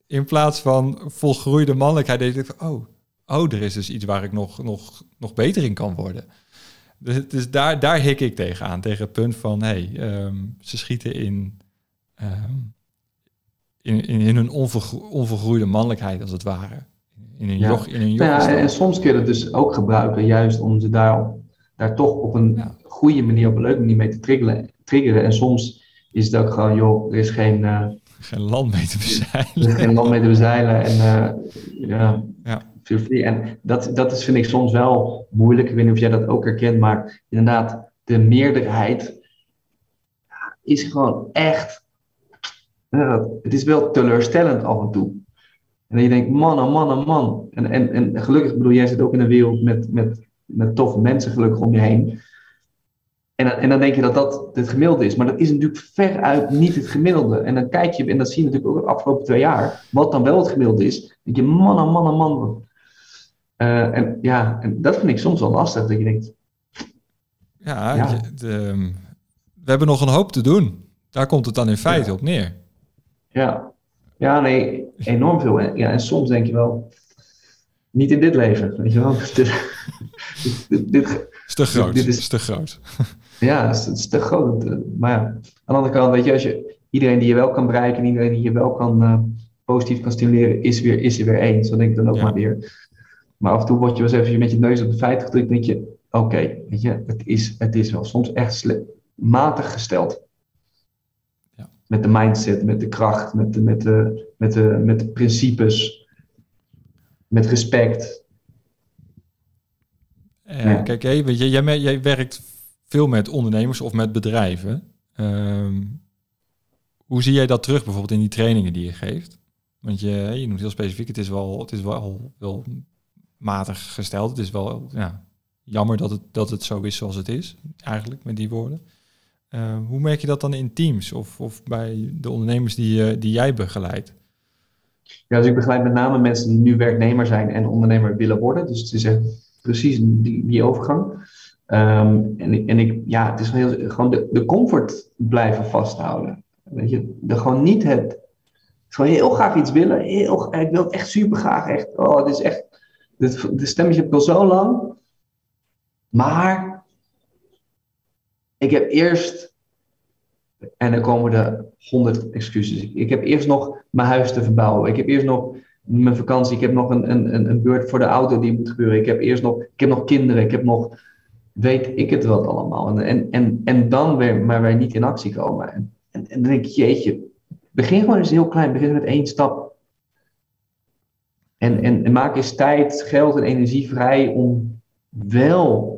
in plaats van volgroeide mannelijkheid. Je denkt van, oh, oh, er is dus iets waar ik nog, nog, nog beter in kan worden. Dus, dus daar, daar hik ik tegenaan, tegen het punt van, hey, um, ze schieten in, um, in, in, in hun onvergroeide mannelijkheid als het ware in een ja. In een ja, en soms kun je het dus ook gebruiken, juist om ze daar, daar toch op een goede manier, op een leuke manier mee te triggeren. triggeren. En soms is het ook gewoon, joh, er is geen... Uh, geen land mee te bezeilen. Er is geen land mee te bezeilen. En uh, ja, ja. En dat, dat is, vind ik soms wel moeilijk. Ik weet niet of jij dat ook herkent, maar inderdaad, de meerderheid is gewoon echt. het is wel teleurstellend af en toe. En je denkt, man, oh man, oh man. En, en, en gelukkig, bedoel, jij zit ook in een wereld met, met, met toffe mensen gelukkig om je heen. En, en dan denk je dat dat het gemiddelde is. Maar dat is natuurlijk veruit niet het gemiddelde. En dan kijk je, en dat zie je natuurlijk ook de afgelopen twee jaar, wat dan wel het gemiddelde is. Dan denk je, man, oh man, oh man. Uh, en ja, en dat vind ik soms wel lastig, dat je denkt... Ja, ja. De, we hebben nog een hoop te doen. Daar komt het dan in feite op neer. Ja, ja, nee, enorm veel. Ja, en soms denk je wel, niet in dit leven, weet je wel. dit, dit, is te groot. Dit is, te groot. ja, het is, te groot. Maar ja, aan de andere kant, weet je, als je iedereen die je wel kan bereiken, iedereen die je wel kan uh, positief kan stimuleren, is, weer, is er weer één. Zo denk ik dan ook maar weer. Maar af en toe word je wel eens even met je neus op de feiten gedrukt, denk je, oké, weet je, het is, het is wel soms echt matig gesteld met de mindset, met de kracht, met de, met de, met de, met de principes, met respect. Uh, Kijk, hey, weet je, jij, jij, werkt veel met ondernemers of met bedrijven. Ehm, hoe zie jij dat terug bijvoorbeeld in die trainingen die je geeft? Want je, je noemt heel specifiek, het is wel, het is wel, wel matig gesteld. Het is wel ja, jammer dat het, dat het zo is zoals het is, eigenlijk, met die woorden. Uh, hoe merk je dat dan in teams of, of bij de ondernemers die, uh, die jij begeleidt? Ja, dus ik begeleid met name mensen die nu werknemer zijn en ondernemer willen worden. Dus het is echt precies die, die overgang. Um, en, en ik, ja, het is heel, gewoon de, de comfort blijven vasthouden. Weet je, de, gewoon niet het, gewoon heel graag iets willen. Heel, ik wil het echt super graag. Echt, oh, het is echt, de, de stemmetje heb ik al zo lang. Maar ik heb eerst, en dan komen er honderd excuses. Ik heb eerst nog mijn huis te verbouwen. Ik heb eerst nog mijn vakantie. Ik heb nog een, een, een beurt voor de auto die moet gebeuren. Ik heb eerst nog, ik heb nog kinderen. Ik heb nog, weet ik het wat allemaal. En, en, en, en dan weer, maar weer niet in actie komen. En, en, en dan denk ik, jeetje, begin gewoon eens heel klein. Begin met één stap. En, en, en maak eens tijd, geld en energie vrij om wel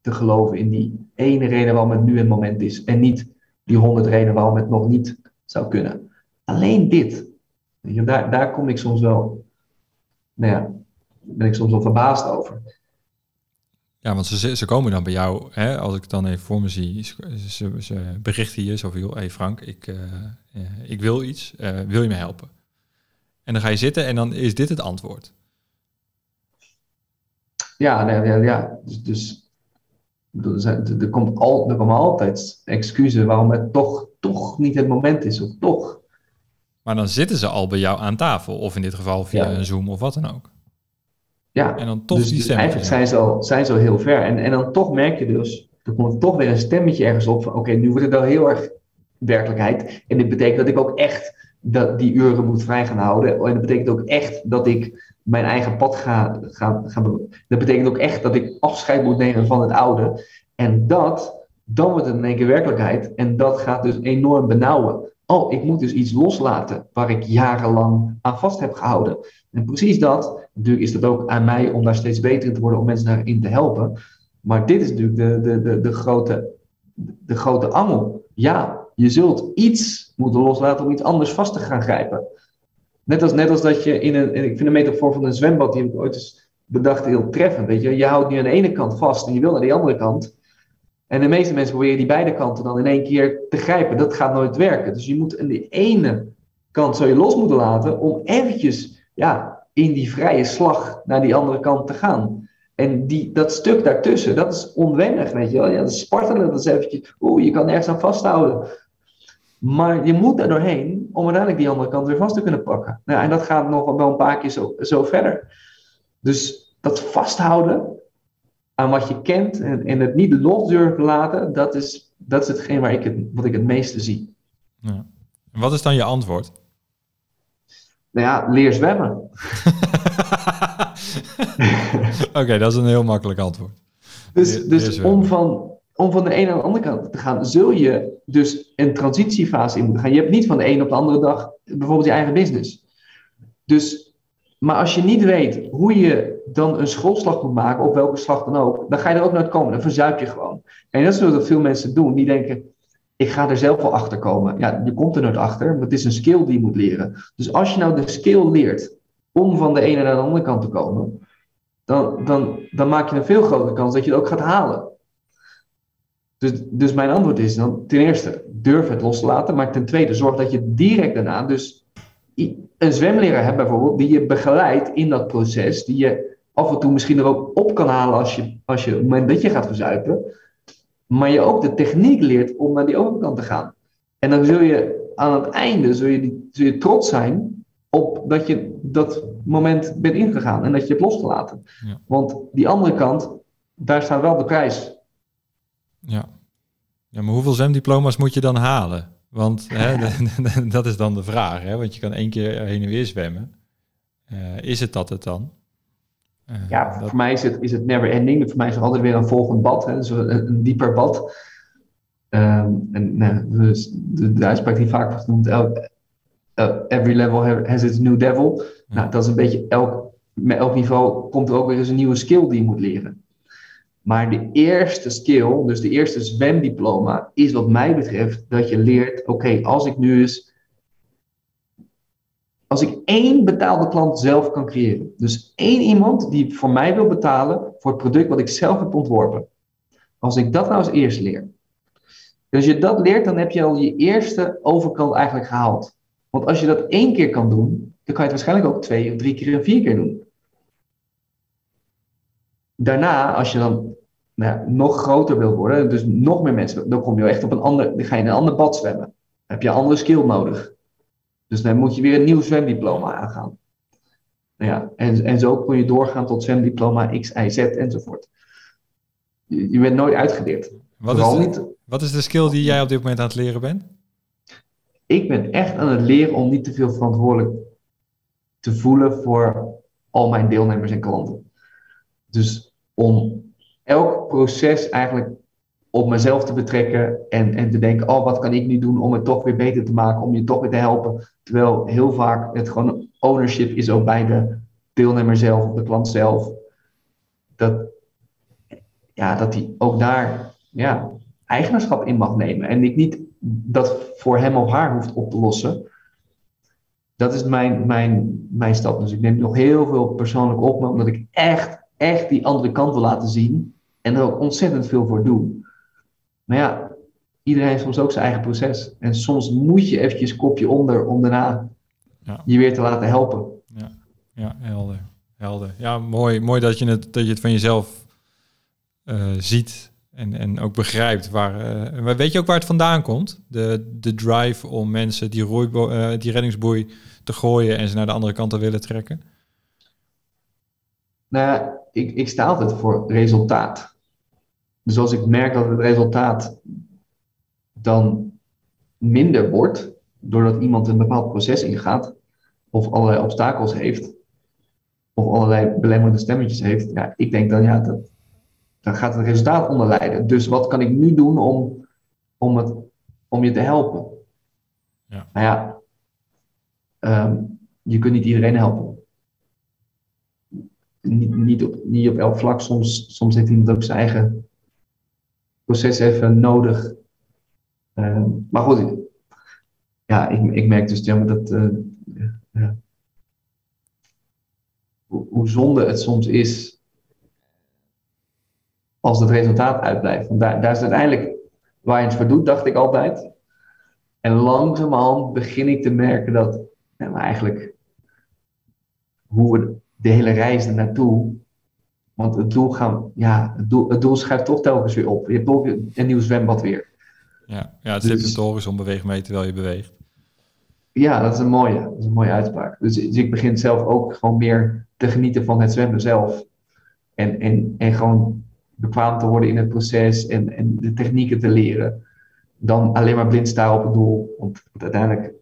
te geloven in die ene reden waarom het nu het moment is. En niet die honderd redenen waarom het nog niet zou kunnen. Alleen dit. Daar, daar kom ik soms wel, nou ja, ben ik soms wel verbaasd over. Ja, want ze, ze komen dan bij jou, hè, als ik dan even voor me zie, ze, ze berichten je zoveel, hé hey Frank, ik, uh, ik wil iets, uh, wil je me helpen? En dan ga je zitten en dan is dit het antwoord. Ja, nee, ja, ja. Dus, dus er, komt al, er komen altijd excuses waarom het toch, toch niet het moment is, of toch. Maar dan zitten ze al bij jou aan tafel, of in dit geval via een Zoom of wat dan ook. Ja, en dan toch dus, die dus eigenlijk zijn ze, al, zijn ze al heel ver. En, en dan toch merk je dus, er komt toch weer een stemmetje ergens op van, oké, nu wordt het wel heel erg werkelijkheid. En dit betekent dat ik ook echt dat die uren moet vrij gaan houden. En dat betekent ook echt dat ik mijn eigen pad ga, ga, ga Dat betekent ook echt dat ik afscheid moet nemen van het oude. En dat, dan wordt het in één keer werkelijkheid. En dat gaat dus enorm benauwen. Oh, ik moet dus iets loslaten waar ik jarenlang aan vast heb gehouden. En precies dat, natuurlijk is dat ook aan mij om daar steeds beter in te worden, om mensen daarin te helpen. Maar dit is natuurlijk de, de, de, de, grote, de grote angel. Ja, je zult iets moeten loslaten om iets anders vast te gaan grijpen. Net als, net als dat je in een, ik vind de metafoor van een zwembad, die heb ik ooit eens bedacht, heel treffend. Weet je? je houdt nu aan de ene kant vast en je wil naar die andere kant. En de meeste mensen proberen die beide kanten dan in één keer te grijpen. Dat gaat nooit werken. Dus je moet aan de ene kant zou je los moeten laten om eventjes ja, in die vrije slag naar die andere kant te gaan. En die, dat stuk daartussen, dat is onwennig, weet je wel. Ja, dat is spartelen, dat is eventjes, oeh, je kan ergens aan vasthouden. Maar je moet er doorheen om uiteindelijk die andere kant weer vast te kunnen pakken. Nou, en dat gaat nog wel een paar keer zo, zo verder. Dus dat vasthouden aan wat je kent en, en het niet los durven laten, dat is, dat is hetgeen waar ik het, wat ik het meeste zie. Ja. En wat is dan je antwoord? Nou ja, leer zwemmen. Oké, dat is een heel makkelijk antwoord. Dus, dus om van om van de ene naar de andere kant te gaan, zul je dus een transitiefase in moeten gaan. Je hebt niet van de ene op de andere dag bijvoorbeeld je eigen business. Dus, maar als je niet weet hoe je dan een schoolslag moet maken, op welke slag dan ook, dan ga je er ook nooit komen. Dan verzuip je gewoon. En dat is wat veel mensen doen. Die denken, ik ga er zelf wel achter komen. Ja, je komt er nooit achter, maar het is een skill die je moet leren. Dus als je nou de skill leert om van de ene naar de andere kant te komen, dan, dan, dan maak je een veel grotere kans dat je het ook gaat halen. Dus, dus mijn antwoord is dan ten eerste, durf het los te laten. Maar ten tweede, zorg dat je direct daarna dus een zwemleraar hebt bijvoorbeeld, die je begeleidt in dat proces, die je af en toe misschien er ook op kan halen als je, als je op het moment dat je gaat verzuipen, maar je ook de techniek leert om naar die overkant te gaan. En dan zul je aan het einde zul je, zul je trots zijn op dat je dat moment bent ingegaan en dat je hebt losgelaten. Ja. Want die andere kant, daar staat wel de prijs. Ja. ja, maar hoeveel zwemdiploma's moet je dan halen? Want hè, dat is dan de vraag, hè? want je kan één keer heen en weer zwemmen. Uh, is het dat het dan? Uh, ja, voor mij is het, is het never ending. Voor mij is er altijd weer een volgend bad, hè? Dus een, een dieper bad. Um, en nou, dus de, de uitspraak die vaak wordt genoemd, elk, every level has its new devil. Nou, dat is een beetje elk, met elk niveau komt er ook weer eens een nieuwe skill die je moet leren. Maar de eerste skill, dus de eerste zwemdiploma, is wat mij betreft dat je leert: oké, als ik nu eens. Als ik één betaalde klant zelf kan creëren. Dus één iemand die voor mij wil betalen voor het product wat ik zelf heb ontworpen. Als ik dat nou als eerst leer. Dus als je dat leert, dan heb je al je eerste overkant eigenlijk gehaald. Want als je dat één keer kan doen, dan kan je het waarschijnlijk ook twee of drie keer en vier keer doen daarna, als je dan nou nog groter wil worden, dus nog meer mensen, dan kom je echt op een ander, dan ga je in een ander bad zwemmen. Dan heb je een andere skill nodig. Dus dan moet je weer een nieuw zwemdiploma aangaan. Nou ja, en, en zo kun je doorgaan tot zwemdiploma X, Y, Z enzovoort. Je, je bent nooit uitgeleerd. Wat is, de, niet, wat is de skill die jij op dit moment aan het leren bent? Ik ben echt aan het leren om niet te veel verantwoordelijk te voelen voor al mijn deelnemers en klanten. Dus om elk proces eigenlijk op mezelf te betrekken en, en te denken, oh, wat kan ik nu doen om het toch weer beter te maken, om je toch weer te helpen. Terwijl heel vaak het gewoon ownership is ook bij de deelnemer zelf, of de klant zelf. Dat, ja, dat hij ook daar ja, eigenaarschap in mag nemen. En ik niet dat voor hem of haar hoeft op te lossen. Dat is mijn, mijn, mijn stap. Dus ik neem nog heel veel persoonlijk op, omdat ik echt echt die andere kant wil laten zien en er ook ontzettend veel voor doen. Maar ja, iedereen heeft soms ook zijn eigen proces. En soms moet je eventjes kopje onder om daarna ja. je weer te laten helpen. Ja, ja helder. helder. Ja, mooi, mooi dat, je het, dat je het van jezelf uh, ziet en, en ook begrijpt. Waar, uh, weet je ook waar het vandaan komt? De, de drive om mensen die, roeibo uh, die reddingsboei te gooien en ze naar de andere kant te willen trekken? Nou, ik, ik sta altijd voor resultaat. Dus als ik merk dat het resultaat dan minder wordt, doordat iemand een bepaald proces ingaat, of allerlei obstakels heeft, of allerlei belemmerende stemmetjes heeft, ja, ik denk dan, ja, dat, dan gaat het resultaat onder lijden. Dus wat kan ik nu doen om, om, het, om je te helpen? Ja. Nou ja, um, je kunt niet iedereen helpen niet, niet, op, niet op elk vlak. Soms, soms heeft iemand ook zijn eigen proces even nodig. Uh, maar goed, ja, ik, ik merk dus dat. Uh, ja, hoe, hoe zonde het soms is als het resultaat uitblijft. Want daar, daar is uiteindelijk waar je het voor doet, dacht ik altijd. En langzamerhand begin ik te merken dat eigenlijk hoe we de hele reis er naartoe. Want het doel, gaan, ja, het, doel, het doel schuift toch telkens weer op. Je hebt toch een nieuw zwembad weer. Ja, ja het dus, zit op de horizon beweegt mee terwijl je beweegt. Ja, dat is een mooie, dat is een mooie uitspraak. Dus, dus, ik begin zelf ook gewoon meer te genieten van het zwemmen zelf. En, en, en gewoon bekwaam te worden in het proces en, en de technieken te leren. Dan alleen maar blind staan op het doel. Want uiteindelijk,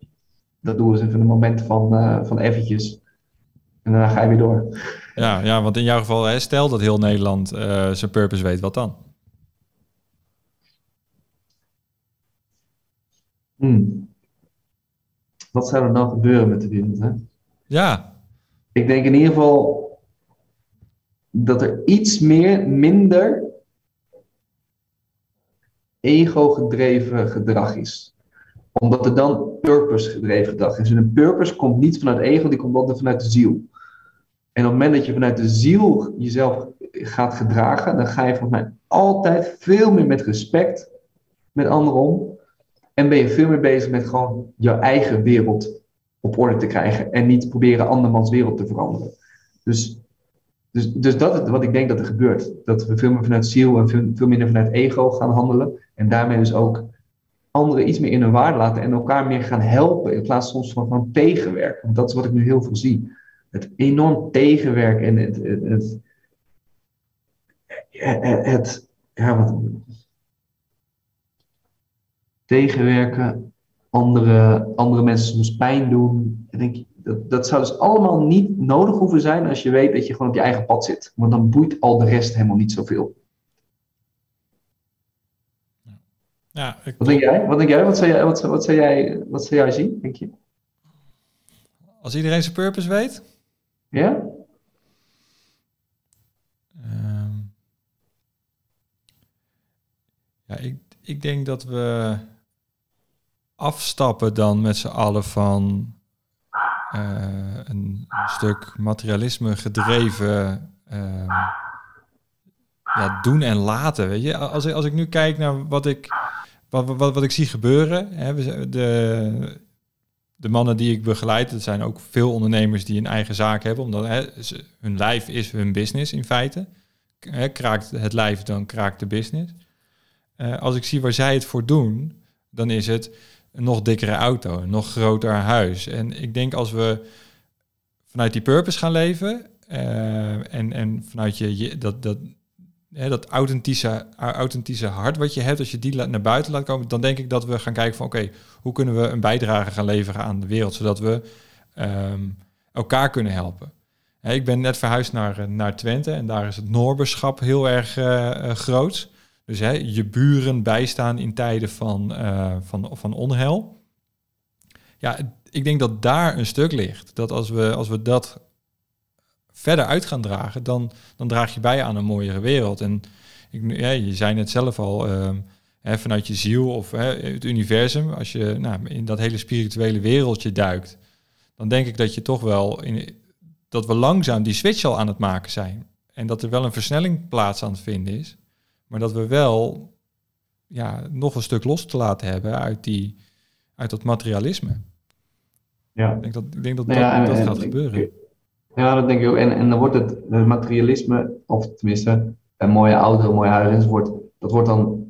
dat doel is even een moment van, uh, van eventjes. En daarna ga je weer door. Ja, ja want in jouw geval, hè, stel dat heel Nederland uh, zijn purpose weet, wat dan? Hmm. Wat zou er dan gebeuren met de wereld? Hè? Ja. Ik denk in ieder geval dat er iets meer, minder ego-gedreven gedrag is. Omdat het dan purpose-gedreven gedrag is. En een purpose komt niet vanuit ego, die komt altijd vanuit de ziel. En op het moment dat je vanuit de ziel jezelf gaat gedragen, dan ga je volgens mij altijd veel meer met respect met anderen om. En ben je veel meer bezig met gewoon jouw eigen wereld op orde te krijgen. En niet proberen andermans wereld te veranderen. Dus, dus, dus dat is wat ik denk dat er gebeurt. Dat we veel meer vanuit ziel en veel, veel minder vanuit ego gaan handelen. En daarmee dus ook anderen iets meer in hun waarde laten en elkaar meer gaan helpen. In plaats van, van tegenwerken. Want dat is wat ik nu heel veel zie. Het enorm tegenwerken en het, het, het, het, het ja, wat, tegenwerken, andere, andere mensen soms pijn doen. Ik denk, dat, dat zou dus allemaal niet nodig hoeven zijn als je weet dat je gewoon op je eigen pad zit. Want dan boeit al de rest helemaal niet zoveel. Ja, ik... Wat denk jij? Wat denk jij? Wat zou jij, wat, wat zou jij, wat zou jij zien, denk je? Als iedereen zijn purpose weet? Ja? Um, ja, ik, ik denk dat we afstappen dan met z'n allen van uh, een, stuk materialisme gedreven uh, ja, doen en laten. Weet je? Als, als ik nu kijk naar wat ik, wat, wat, wat ik zie gebeuren, hè, de, de mannen die ik begeleid, dat zijn ook veel ondernemers die een eigen zaak hebben, omdat hè, hun lijf is hun business in feite. Hè, kraakt het lijf, dan kraakt de business. Uh, als ik zie waar zij het voor doen, dan is het een nog dikkere auto, een nog groter huis. En ik denk als we vanuit die purpose gaan leven uh, en, en vanuit je, je dat, dat, hè, dat authentische, authentische hart wat je hebt, als je die naar buiten laat komen, dan denk ik dat we gaan kijken van oké, hoe kunnen we een bijdrage gaan leveren aan de wereld, zodat we um, elkaar kunnen helpen. ik ben net verhuisd naar, naar Twente en daar is het Noorberschap heel erg uh, groot. Dus hè, je buren bijstaan in tijden van, uh, van, van onheil. Ja, ik denk dat daar een stuk ligt. Dat als we, als we dat verder uit gaan dragen, dan, dan draag je bij aan een mooiere wereld. En ik, ja, je zei net zelf al, uh, hè, vanuit je ziel of hè, het universum, als je nou, in dat hele spirituele wereldje duikt, dan denk ik dat je toch wel in, dat we langzaam die switch al aan het maken zijn. En dat er wel een versnelling plaats aan het vinden is. Maar dat we wel ja, nog een stuk los te laten hebben uit, die, uit dat materialisme. Ja. Ik denk dat, ik denk dat nou dat, dat gaat gebeuren. Ja, dat denk ik ook. En, en dan wordt het, het materialisme, of tenminste een mooie auto, een mooie huis, wordt, dat wordt dan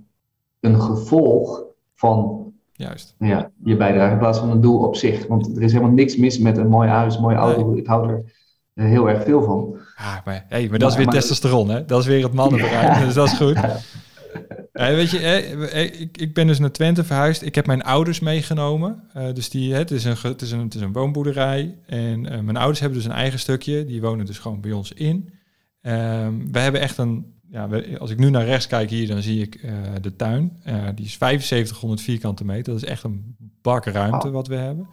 een gevolg van Juist. Ja, je bijdrage in plaats van een doel op zich. Want er is helemaal niks mis met een mooi huis, een mooie auto. Ik hou er eh, heel erg veel van. Ah, maar, hey, maar dat is weer testosteron, hè? Dat is weer het mannenbereik, dus dat is goed. Hey, weet je, ik, ik ben dus naar Twente verhuisd. Ik heb mijn ouders meegenomen. Uh, dus die, het, is een, het, is een, het is een woonboerderij. En uh, mijn ouders hebben dus een eigen stukje. Die wonen dus gewoon bij ons in. Um, we hebben echt een... Ja, we, als ik nu naar rechts kijk hier, dan zie ik uh, de tuin. die is 7500 vierkante meter. Dat is echt een bak ruimte wat we hebben.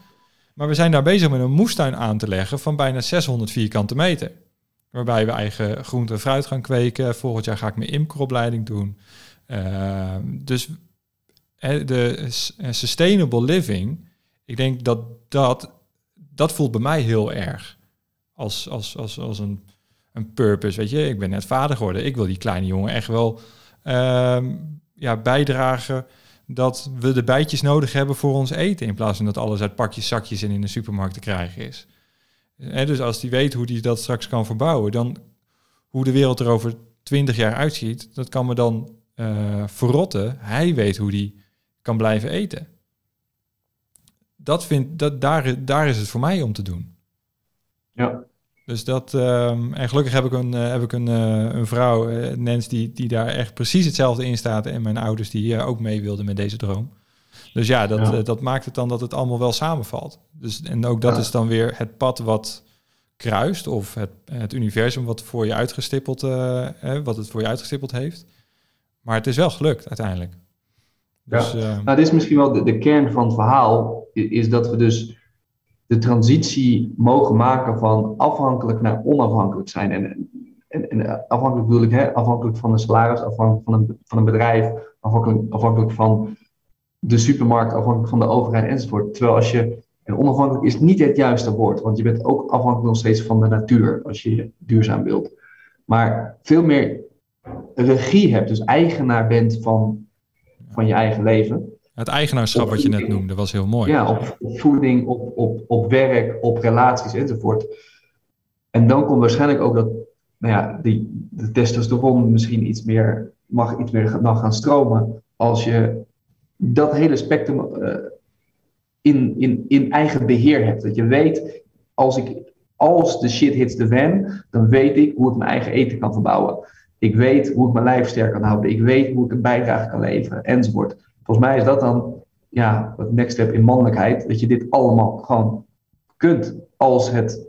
Maar we zijn daar bezig met een moestuin aan te leggen van bijna 600 vierkante meter. Waarbij we eigen groente en fruit gaan kweken. Volgend jaar ga ik mijn imkeropleiding doen. Uh, dus de sustainable living, ik denk dat dat, dat voelt bij mij heel erg. Als, als, als, als een, een purpose, weet je. Ik ben net vader geworden. Ik wil die kleine jongen echt wel uh, ja, bijdragen dat we de bijtjes nodig hebben voor ons eten. In plaats van dat alles uit pakjes, zakjes en in de supermarkt te krijgen is. En dus als die weet hoe die dat straks kan verbouwen, dan hoe de wereld er over twintig jaar uitziet, dat kan me dan uh, verrotten. Hij weet hoe die kan blijven eten. Dat vind, dat, daar, daar is het voor mij om te doen. Ja. Dus dat, um, en gelukkig heb ik een, uh, heb ik een, uh, een vrouw, uh, Nens, die, die daar echt precies hetzelfde in staat. En mijn ouders die ook mee wilden met deze droom. Dus ja, dat, ja. dat maakt het dan dat het allemaal wel samenvalt. Dus, en ook dat ja. is dan weer het pad wat kruist, of het, het universum wat, voor je uitgestippeld, wat het voor je uitgestippeld heeft. Maar het is wel gelukt uiteindelijk. Dus, ja. nou, dit is misschien wel de, de kern van het verhaal, is dat we dus de transitie mogen maken van afhankelijk naar onafhankelijk zijn. En en, en afhankelijk bedoel ik, hè, afhankelijk van een salaris, afhankelijk van een, van een bedrijf, afhankelijk, afhankelijk van de supermarkt, afhankelijk van de overheid enzovoort. Terwijl als je, en onafhankelijk is niet het juiste woord, want je bent ook afhankelijk nog steeds van de natuur als je duurzaam wilt. Maar veel meer regie hebt, dus eigenaar bent van, van je eigen leven. Het eigenaarschap wat je net noemde was heel mooi. Ja, op, voeding, op, op, op werk, op relaties enzovoort. En dan komt waarschijnlijk ook dat nou ja, die, de testosteron misschien iets meer, mag iets meer dan gaan stromen als je dat hele spectrum uh, in, in, in eigen beheer hebt. Dat je weet, als, ik, als de shit hits de fan, dan weet ik hoe ik mijn eigen eten kan verbouwen. Ik weet hoe ik mijn lijf sterk kan houden. Ik weet hoe ik een bijdrage kan leveren, enzovoort. Volgens mij is dat dan ja, het next step in mannelijkheid. Dat je dit allemaal gewoon kunt als, het,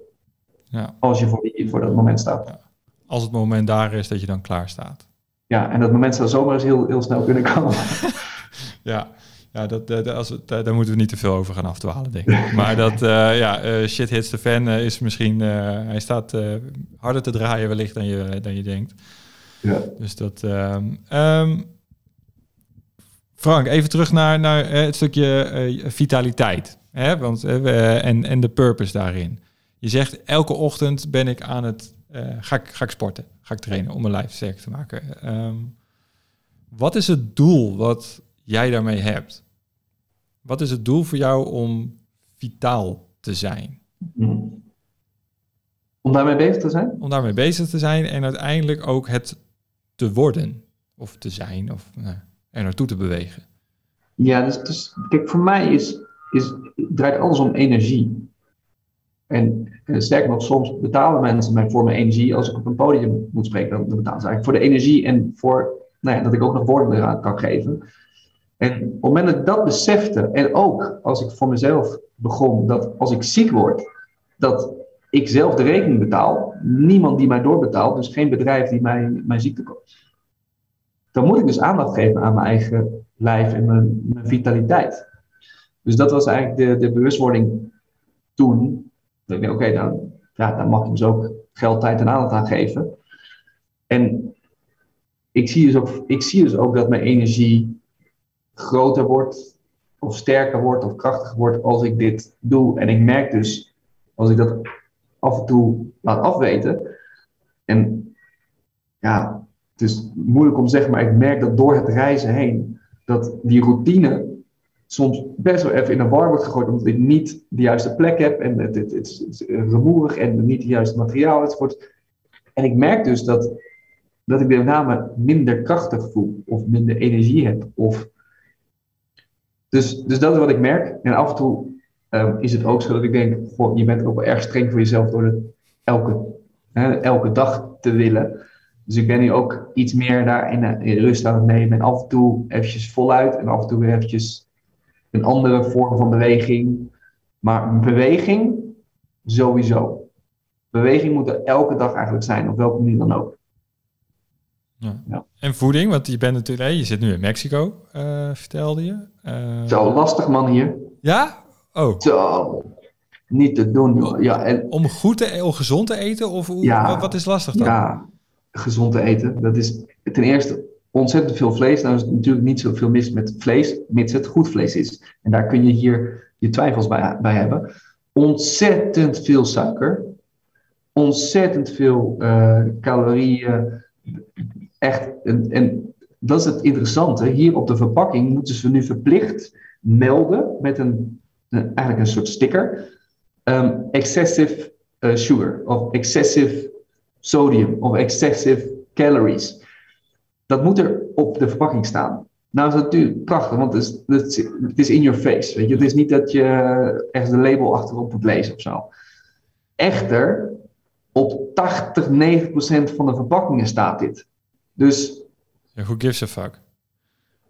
ja. als je voor, die, voor dat moment staat. Ja. Als het moment daar is dat je dan klaar staat. Ja, en dat moment zou zomaar eens heel, heel snel kunnen komen. ja, ja dat, dat, als het, daar moeten we niet te veel over gaan afdwalen, denk ik. Maar dat, uh, ja, uh, shit hits the fan uh, is misschien... hij staat harder te draaien wellicht dan je, dan je denkt. Ja. Dus dat... Um, Frank, even terug naar, naar het stukje vitaliteit. Hè? Want, en, en de purpose daarin. Je zegt, elke ochtend ben ik aan het... ga, ik, ga ik sporten, ga ik trainen om mijn lijf sterker te maken. Um, wat is het doel wat jij daarmee hebt. Wat is het doel voor jou om vitaal te zijn? Hmm. Om daarmee bezig te zijn? Om daarmee bezig te zijn en uiteindelijk ook het te worden. Of te zijn, of nou, er naartoe te bewegen. Ja, dus, dus kijk, voor mij is, is, draait alles om energie. En, en sterker nog, soms betalen mensen mij voor mijn energie. Als ik op een podium moet spreken, dan betalen ze eigenlijk voor de energie en voor nou ja, dat ik ook nog woorden eraan kan geven. En op het moment dat ik dat besefte, en ook als ik voor mezelf begon, dat als ik ziek word, dat ik zelf de rekening betaal, niemand die mij doorbetaalt, dus geen bedrijf die mij, mijn ziekte koopt. Dan moet ik dus aandacht geven aan mijn eigen lijf en mijn, mijn vitaliteit. Dus dat was eigenlijk de, de bewustwording toen. Dat ik oké, dan, ja, dan mag ik dus ook geld, tijd en aandacht aan geven. En ik zie dus ook, ik zie dus ook dat mijn energie groter wordt, of sterker wordt, of krachtiger wordt als ik dit doe. En ik merk dus, als ik dat af en toe laat afweten, en ja, het is moeilijk om te zeggen, maar ik merk dat door het reizen heen, dat die routine soms best wel even in een war wordt gegooid, omdat ik niet de juiste plek heb en het, het, het, is rumoerig en niet het juiste materiaal enzovoort. En ik merk dus dat, dat ik met name minder krachtig voel, of minder energie heb, of dus, dus dat is wat ik merk. En af en toe um, is het ook zo dat ik denk, goh, je bent ook wel erg streng voor jezelf door het elke, hè, elke dag te willen. Dus ik ben nu ook iets meer daar in, eh, in, rust aan het nemen. En af en toe eventjes voluit en af en toe weer eventjes een andere vorm van beweging. Maar beweging sowieso. Beweging moet er elke dag eigenlijk zijn, op welke manier dan ook. Ja. En voeding, want je bent natuurlijk, je zit nu in Mexico, uh, vertelde je. Uh, Zo lastig man hier. Ja? Oh. Zo, niet te doen. Ja, en, om goed te, om gezond te eten of hoe, ja, wat is lastig dan? Ja, gezond te eten. Dat is ten eerste ontzettend veel vlees. Nou is het natuurlijk niet zoveel mis met vlees, mits het goed vlees is. En daar kun je hier je twijfels bij, bij hebben. Ontzettend veel suiker. Ontzettend veel uh, calorieën echt, en, en dat is het interessante, hier op de verpakking moeten ze nu verplicht melden met een, eigenlijk een soort sticker, um, excessive uh, sugar of excessive sodium of excessive calories. Dat moet er op de verpakking staan. Nou is dat natuurlijk prachtig, want het is, is in your face. Weet je? Het is niet dat je echt de label achterop moet lezen of zo. Echter, op 80, 90 procent van de verpakkingen staat dit. Dus... Ja, who gives a fuck?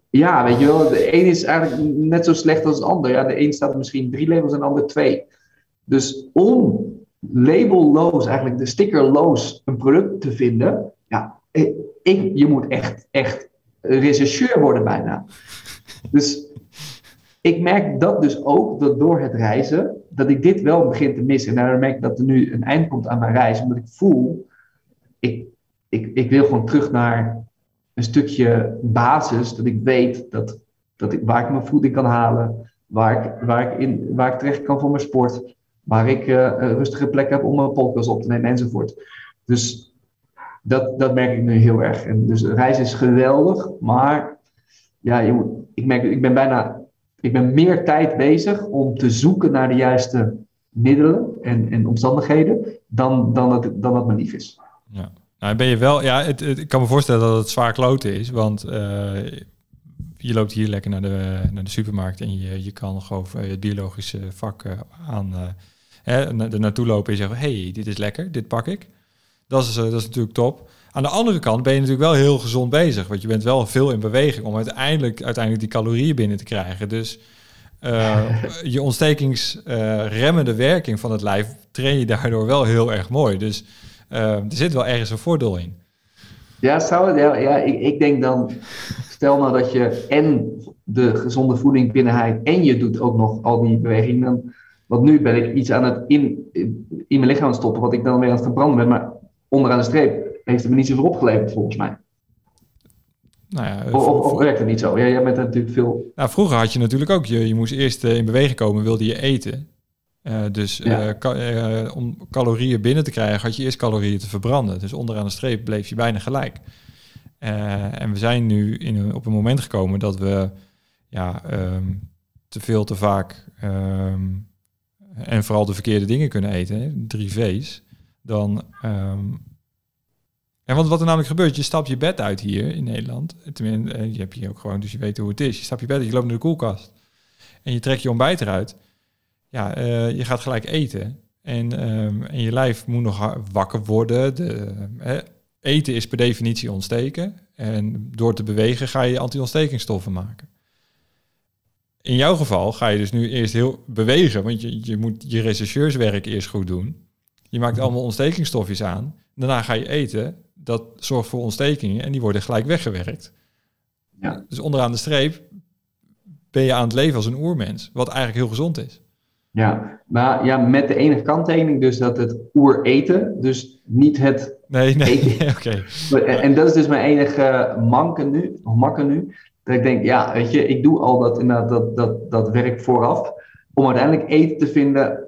Ja, weet je wel, de een is eigenlijk net zo slecht als de ander. Ja, de een staat misschien drie labels en de ander twee. Dus om labelloos, eigenlijk de stickerloos, een product te vinden, ja, ik, je moet echt, echt rechercheur worden bijna. Dus ik merk dat dus ook, dat door het reizen, dat ik dit wel begin te missen. En daarom merk ik dat er nu een eind komt aan mijn reis, omdat ik voel, ik, ik, ik wil gewoon terug naar een stukje basis, dat ik weet dat, dat ik, waar ik mijn voeding kan halen, waar ik, waar, ik in, waar ik terecht kan voor mijn sport, waar ik een rustige plek heb om mijn podcast op te nemen enzovoort. Dus dat, dat merk ik nu heel erg. En dus reizen is geweldig, maar ja, ik merk, ik ben bijna, ik ben meer tijd bezig om te zoeken naar de juiste middelen en, en omstandigheden dan, dan, dat, dan dat me lief is. Ja. Nou, ben je wel, ja, het, ik kan me voorstellen dat het zwaar kloten is, want uh, je loopt hier lekker naar de, naar de supermarkt en je, je kan gewoon het biologische vak uh, aan uh, er naartoe lopen en zeggen, hey, dit is lekker, dit pak ik. Dat is, dat is natuurlijk top. Aan de andere kant ben je natuurlijk wel heel gezond bezig, want je bent wel veel in beweging om uiteindelijk, uiteindelijk die calorieën binnen te krijgen. Dus uh, je ontstekingsremmende werking van het lijf train je daardoor wel heel erg mooi. Dus uh, er zit wel ergens een voordeel in. Ja, zou het, ja, ja ik, ik, denk dan, stel nou dat je en de gezonde voeding binnenhaalt en je doet ook nog al die bewegingen. Dan, want nu ben ik iets aan het in, in, mijn lichaam stoppen, wat ik dan weer aan het verbranden ben. Maar onderaan de streep heeft het me niet zoveel opgeleverd, volgens mij. Nou ja, of, of, werkt het niet zo? Ja, jij bent natuurlijk veel. Nou, vroeger had je natuurlijk ook, je, je moest eerst uh, in beweging komen, wilde je eten. Uh, dus ja. uh, om calorieën binnen te krijgen, had je eerst calorieën te verbranden. Dus onderaan de streep bleef je bijna gelijk. en we zijn nu in een, op een moment gekomen dat we ja, um, te veel, te vaak um, en vooral de verkeerde dingen kunnen eten, hè, drie V's. Dan um, en want wat er namelijk gebeurt, je stapt je bed uit hier in Nederland. Tenminste, eh, je hebt hier ook gewoon, dus je weet hoe het is. Je stapt je bed uit, je loopt naar de koelkast. En je trekt je ontbijt eruit. Ja, uh, je gaat gelijk eten. En, um, en je lijf moet nog wakker worden. De, uh, eten is per definitie ontsteken. En door te bewegen ga je anti-ontstekingsstoffen maken. In jouw geval ga je dus nu eerst heel bewegen, want je, je moet je rechercheurswerk eerst goed doen. Je maakt allemaal ontstekingsstofjes aan. Daarna ga je eten dat zorgt voor ontstekingen en die worden gelijk weggewerkt. Ja. Dus onderaan de streep ben je aan het leven als een oermens, wat eigenlijk heel gezond is. Ja, maar ja, met de enige kanttekening dus dat het oer eten, dus niet het nee, nee, oké. En dat is dus mijn enige manken nu, makken nu, dat ik denk, ja, weet je, ik doe al dat, dat, dat, dat werk vooraf, om uiteindelijk eten te vinden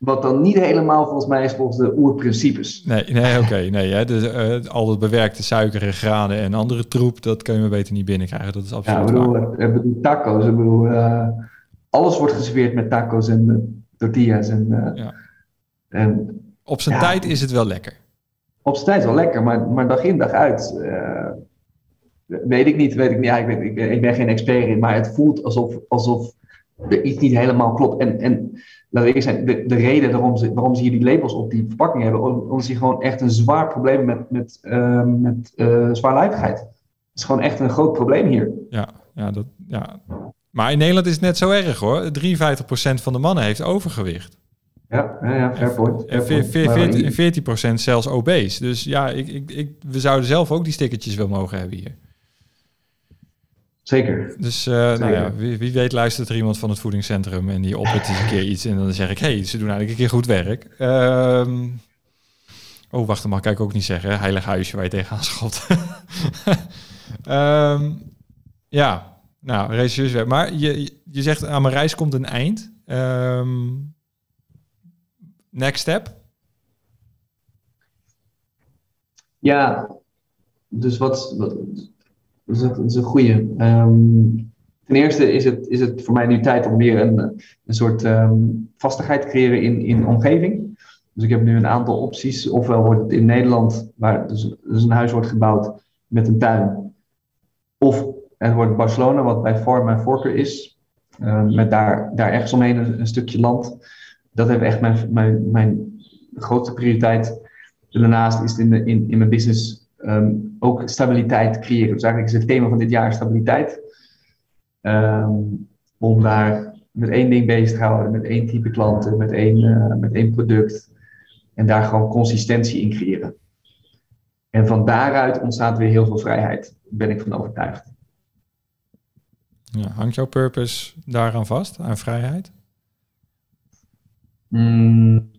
wat dan niet helemaal volgens mij is volgens de oerprincipes. Nee, nee oké. nee, hè, dus, uh, al het bewerkte suiker en granen en andere troep, dat kun je maar beter niet binnenkrijgen. Dat is absoluut ja, ik bedoel, waar. Ik bedoel, tacos. Ik bedoel, uh, alles wordt geserveerd met tacos en uh, tortillas. En, ja. en, op zijn ja, tijd is het wel lekker. Op zijn tijd is wel lekker, maar, maar dag in dag uit... weet ik niet, weet ik niet. Ja, ik, ben, ik, ben, ik ben geen expert in, maar het voelt alsof, alsof er iets niet helemaal klopt. En, en laat ik zijn, de, de reden waarom ze, waarom ze hier die labels op die verpakking hebben, omdat ze gewoon echt een zwaar probleem met, met, uh, met uh, zwaarlijvigheid. Het is gewoon echt een groot probleem hier. Ja, ja, dat, ja. Maar in Nederland is het net zo erg hoor. 53% van de mannen heeft overgewicht. Ja, ja, ja fair point. En 14%, 14 zelfs obese. Dus ja, ik, ik, ik, we zouden zelf ook die stickertjes wel mogen hebben hier. Zeker. Dus uh, Nou ja, wie, wie, weet luistert er iemand van het voedingscentrum en die oppert eens een keer iets en dan zeg ik, hey, ze doen eigenlijk een keer goed werk. Um, oh, wacht, dat mag ik ook niet zeggen. Heilig huisje waar je tegenaan schot. um, ja, nou, regisseurswerk. Maar je, je zegt aan mijn reis komt een eind. Um, next step? Ja, dus wat, wat dat is, een goede. Um, ten eerste is het, is het voor mij nu tijd om weer een, een soort um, vastigheid te creëren in, in omgeving. Dus ik heb nu een aantal opties. Ofwel wordt het in Nederland, waar dus, dus een huis wordt gebouwd met een tuin. Of het wordt Barcelona, wat bij vorm mijn voorkeur is. Um, met daar, daar ergens omheen een, stukje land. Dat heeft echt mijn, mijn, mijn grootste prioriteit. daarnaast is het in, de, in, in mijn business um, ook stabiliteit creëren. Dus eigenlijk is het thema van dit jaar stabiliteit. Um, om daar met één ding bezig te houden, met één type klanten, met één, uh, met één product. En daar gewoon consistentie in creëren. En van daaruit ontstaat weer heel veel vrijheid, ben ik van overtuigd. Ja, hangt jouw purpose daaraan vast, aan vrijheid? Mm.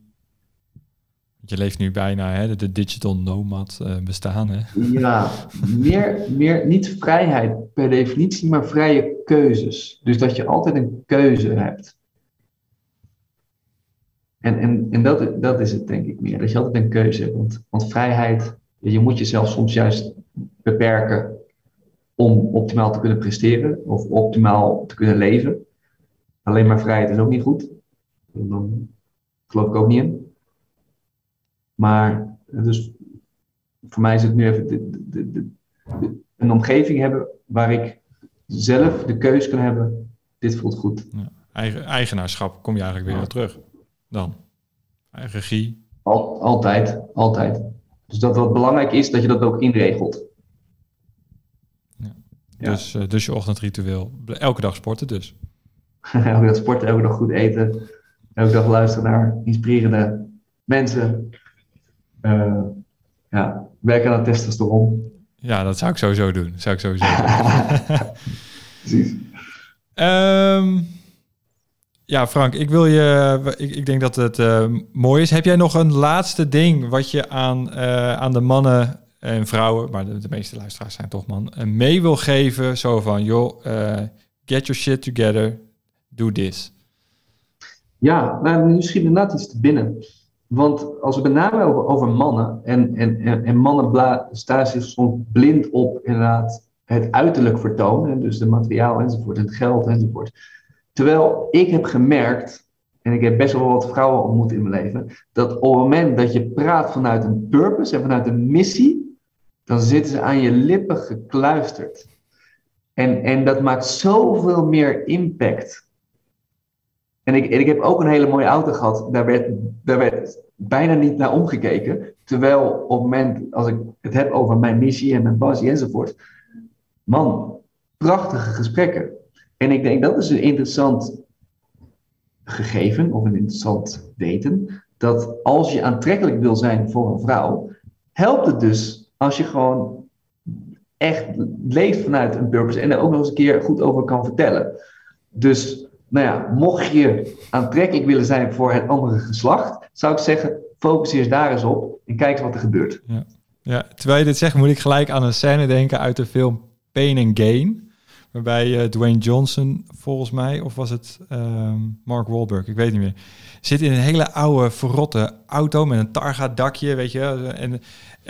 Je leeft nu bijna hè, de digital nomad uh, bestaan. Hè? Ja, meer, meer niet vrijheid per definitie, maar vrije keuzes. Dus dat je altijd een keuze hebt. En, en, en dat, dat is het denk ik meer, dat je altijd een keuze hebt. Want, want vrijheid, je moet jezelf soms juist beperken om optimaal te kunnen presteren of optimaal te kunnen leven. Alleen maar vrijheid is ook niet goed. Dan geloof ik ook niet in. Maar dus voor mij is het nu even de, de, de, een omgeving hebben waar ik zelf de keuze kan hebben. Dit voelt goed. Ja, eigen, eigenaarschap kom je eigenlijk weer terug dan. Regie. Al, altijd, altijd. Dus dat wat belangrijk is, dat je dat ook inregelt. Ja. Dus, uh, dus je ochtendritueel. Elke dag sporten dus. elke dag sporten, elke dag goed eten. Elke dag luisteren naar inspirerende mensen. Uh, ja, werken aan testosteron. Ja, dat zou ik sowieso doen. Dat zou ik sowieso doen. Precies. Um, ja, Frank, ik wil je. Ik, ik denk dat het uh, mooi is. Heb jij nog een laatste ding wat je aan, uh, aan de mannen en vrouwen, maar de, meeste luisteraars zijn toch man, uh, mee wil geven? Zo van, joh, get your shit together, do this. Ja, nou, nu schiet inderdaad iets te binnen. Want als we met name over, over mannen en, en, en, en mannen staan zich soms blind op inderdaad het uiterlijk vertonen, dus de materiaal enzovoort, het geld enzovoort. Terwijl ik heb gemerkt, en ik heb best wel wat vrouwen ontmoet in mijn leven, dat op het moment dat je praat vanuit een purpose en vanuit een missie, dan zitten ze aan je lippen gekluisterd. En, en dat maakt zoveel meer impact. En ik, en ik heb ook een hele mooie auto gehad, daar werd, daar werd bijna niet naar omgekeken. Terwijl op het moment, als ik het heb over mijn missie en mijn passie enzovoort, man, prachtige gesprekken. En ik denk dat is een interessant gegeven of een interessant weten. Dat als je aantrekkelijk wil zijn voor een vrouw, helpt het dus als je gewoon echt leeft vanuit een purpose en er ook nog eens een keer goed over kan vertellen. Dus, nou ja, mocht je aantrekkelijk willen zijn voor het andere geslacht, zou ik zeggen, focus eens daar eens op en kijk wat er gebeurt. Ja. ja, terwijl je dit zegt, moet ik gelijk aan een scène denken uit de film Pain and Gain. Waarbij uh, Dwayne Johnson, volgens mij, of was het uh, Mark Wahlberg, ik weet niet meer, zit in een hele oude, verrotte auto met een Targa-dakje, weet je. En,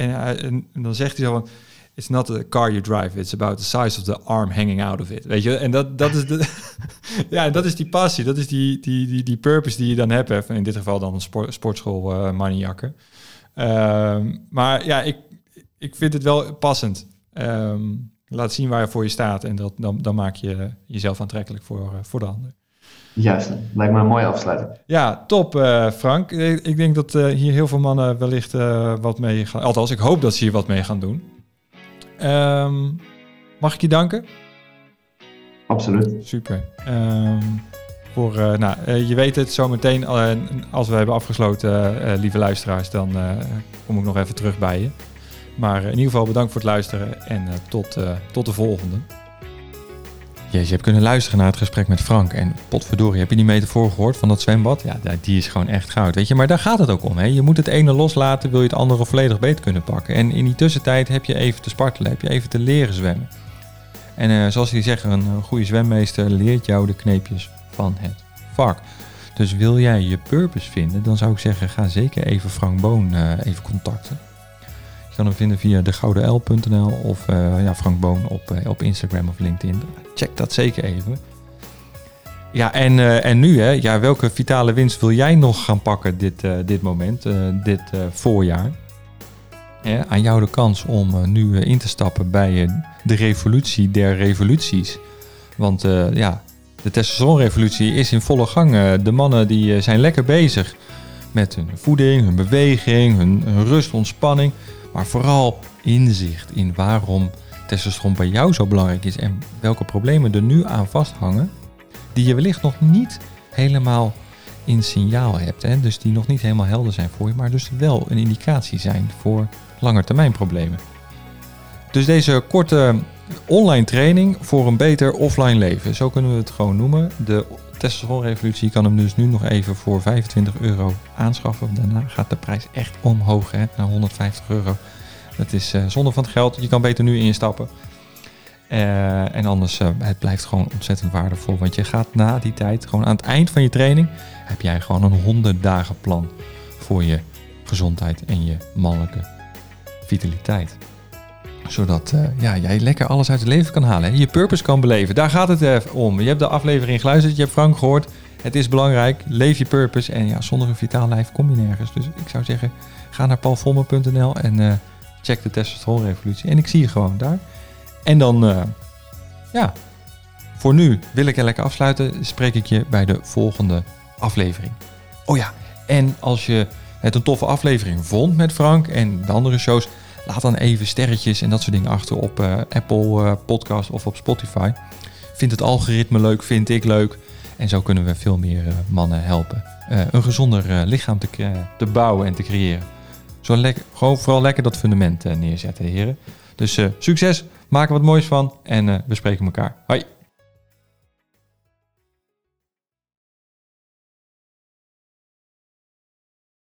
en, en, dan zegt hij zo van, it's not the car you drive, it's about the size of the arm hanging out of it, weet je. En dat, dat is de, ja, dat is die passie, dat is die, die, die, die purpose die je dan hebt. In dit geval dan een sport, sportschool uh. Ehm, maar ja, ik, ik vind het wel passend. Um, laat zien waar je voor je staat en dat, dan, dan maak je jezelf aantrekkelijk voor, eh, voor de ander. Juist, lijkt me een mooie afsluiting. Ja, top uh, Frank. Ik, denk dat uh, hier heel veel mannen wellicht uh, wat mee gaan... Althans, ik hoop dat ze hier wat mee gaan doen. Um, mag ik je danken? Absoluut. Super. Um, voor, nou, je weet het, zometeen als we hebben afgesloten, lieve luisteraars, dan kom ik nog even terug bij je. Maar in ieder geval bedankt voor het luisteren en tot, tot de volgende. Jezus, je hebt kunnen luisteren naar het gesprek met Frank. En potverdorie, heb je die metafoor gehoord van dat zwembad? Ja, die is gewoon echt goud, weet je. Maar daar gaat het ook om, hè. Je moet het ene loslaten, wil je het andere volledig beter kunnen pakken. En in die tussentijd heb je even te spartelen, heb je even te leren zwemmen. En uh, zoals die zeggen, een goede zwemmeester leert jou de kneepjes van het vak. Dus wil jij je purpose vinden, dan zou ik zeggen, ga zeker even Frank Boon even contacten. Kan hem vinden via degoudenl.nl of uh, ja, Frank Boon op, uh, op Instagram of LinkedIn. Check dat zeker even. Ja, en, uh, en nu, hè, ja, welke vitale winst wil jij nog gaan pakken dit, dit moment, dit voorjaar? Ja, aan jou de kans om nu in te stappen bij de revolutie der revoluties. Want ja, de testosteronrevolutie is in volle gang. de mannen die zijn lekker bezig met hun voeding, hun beweging, hun rust, ontspanning maar vooral inzicht in waarom testosteron bij jou zo belangrijk is en welke problemen er nu aan vasthangen, die je wellicht nog niet helemaal in signaal hebt. Hè? Dus die nog niet helemaal helder zijn voor je, maar dus wel een indicatie zijn voor langetermijnproblemen. Dus deze korte online training voor een beter offline leven. Zo kunnen we het gewoon noemen. De testosteronrevolutie kan hem dus nu nog even voor 25 euro aanschaffen. Daarna gaat de prijs echt omhoog hè, naar 150 euro. Dat is uh, zonde van het geld. Je kan beter nu instappen. Uh, en anders, uh, het blijft gewoon ontzettend waardevol. Want je gaat na die tijd, gewoon aan het eind van je training, heb jij gewoon een 100 dagen plan voor je gezondheid en je mannelijke vitaliteit. Zodat uh, ja, jij lekker alles uit het leven kan halen. Hè? Je purpose kan beleven. Daar gaat het even om. Je hebt de aflevering geluisterd, je hebt Frank gehoord. Het is belangrijk. Leef je purpose. En ja, zonder een vitaal lijf kom je nergens. Dus ik zou zeggen, ga naar paulvomme.nl en check de testosteronrevolutie. En ik zie je gewoon daar. En dan, ja, voor nu wil ik er lekker afsluiten. Spreek ik je bij de volgende aflevering. Oh ja, en als je het een toffe aflevering vond met Frank en de andere shows, laat dan even sterretjes en dat soort dingen achter op uh, Apple uh, Podcast of op Spotify. Vind het algoritme leuk, vind ik leuk. En zo kunnen we veel meer mannen helpen. een gezonder lichaam te, te, bouwen en te creëren. Zo lekker, gewoon vooral lekker dat fundament neerzetten, heren. Dus succes! Maak er wat moois van en we spreken elkaar. Hoi!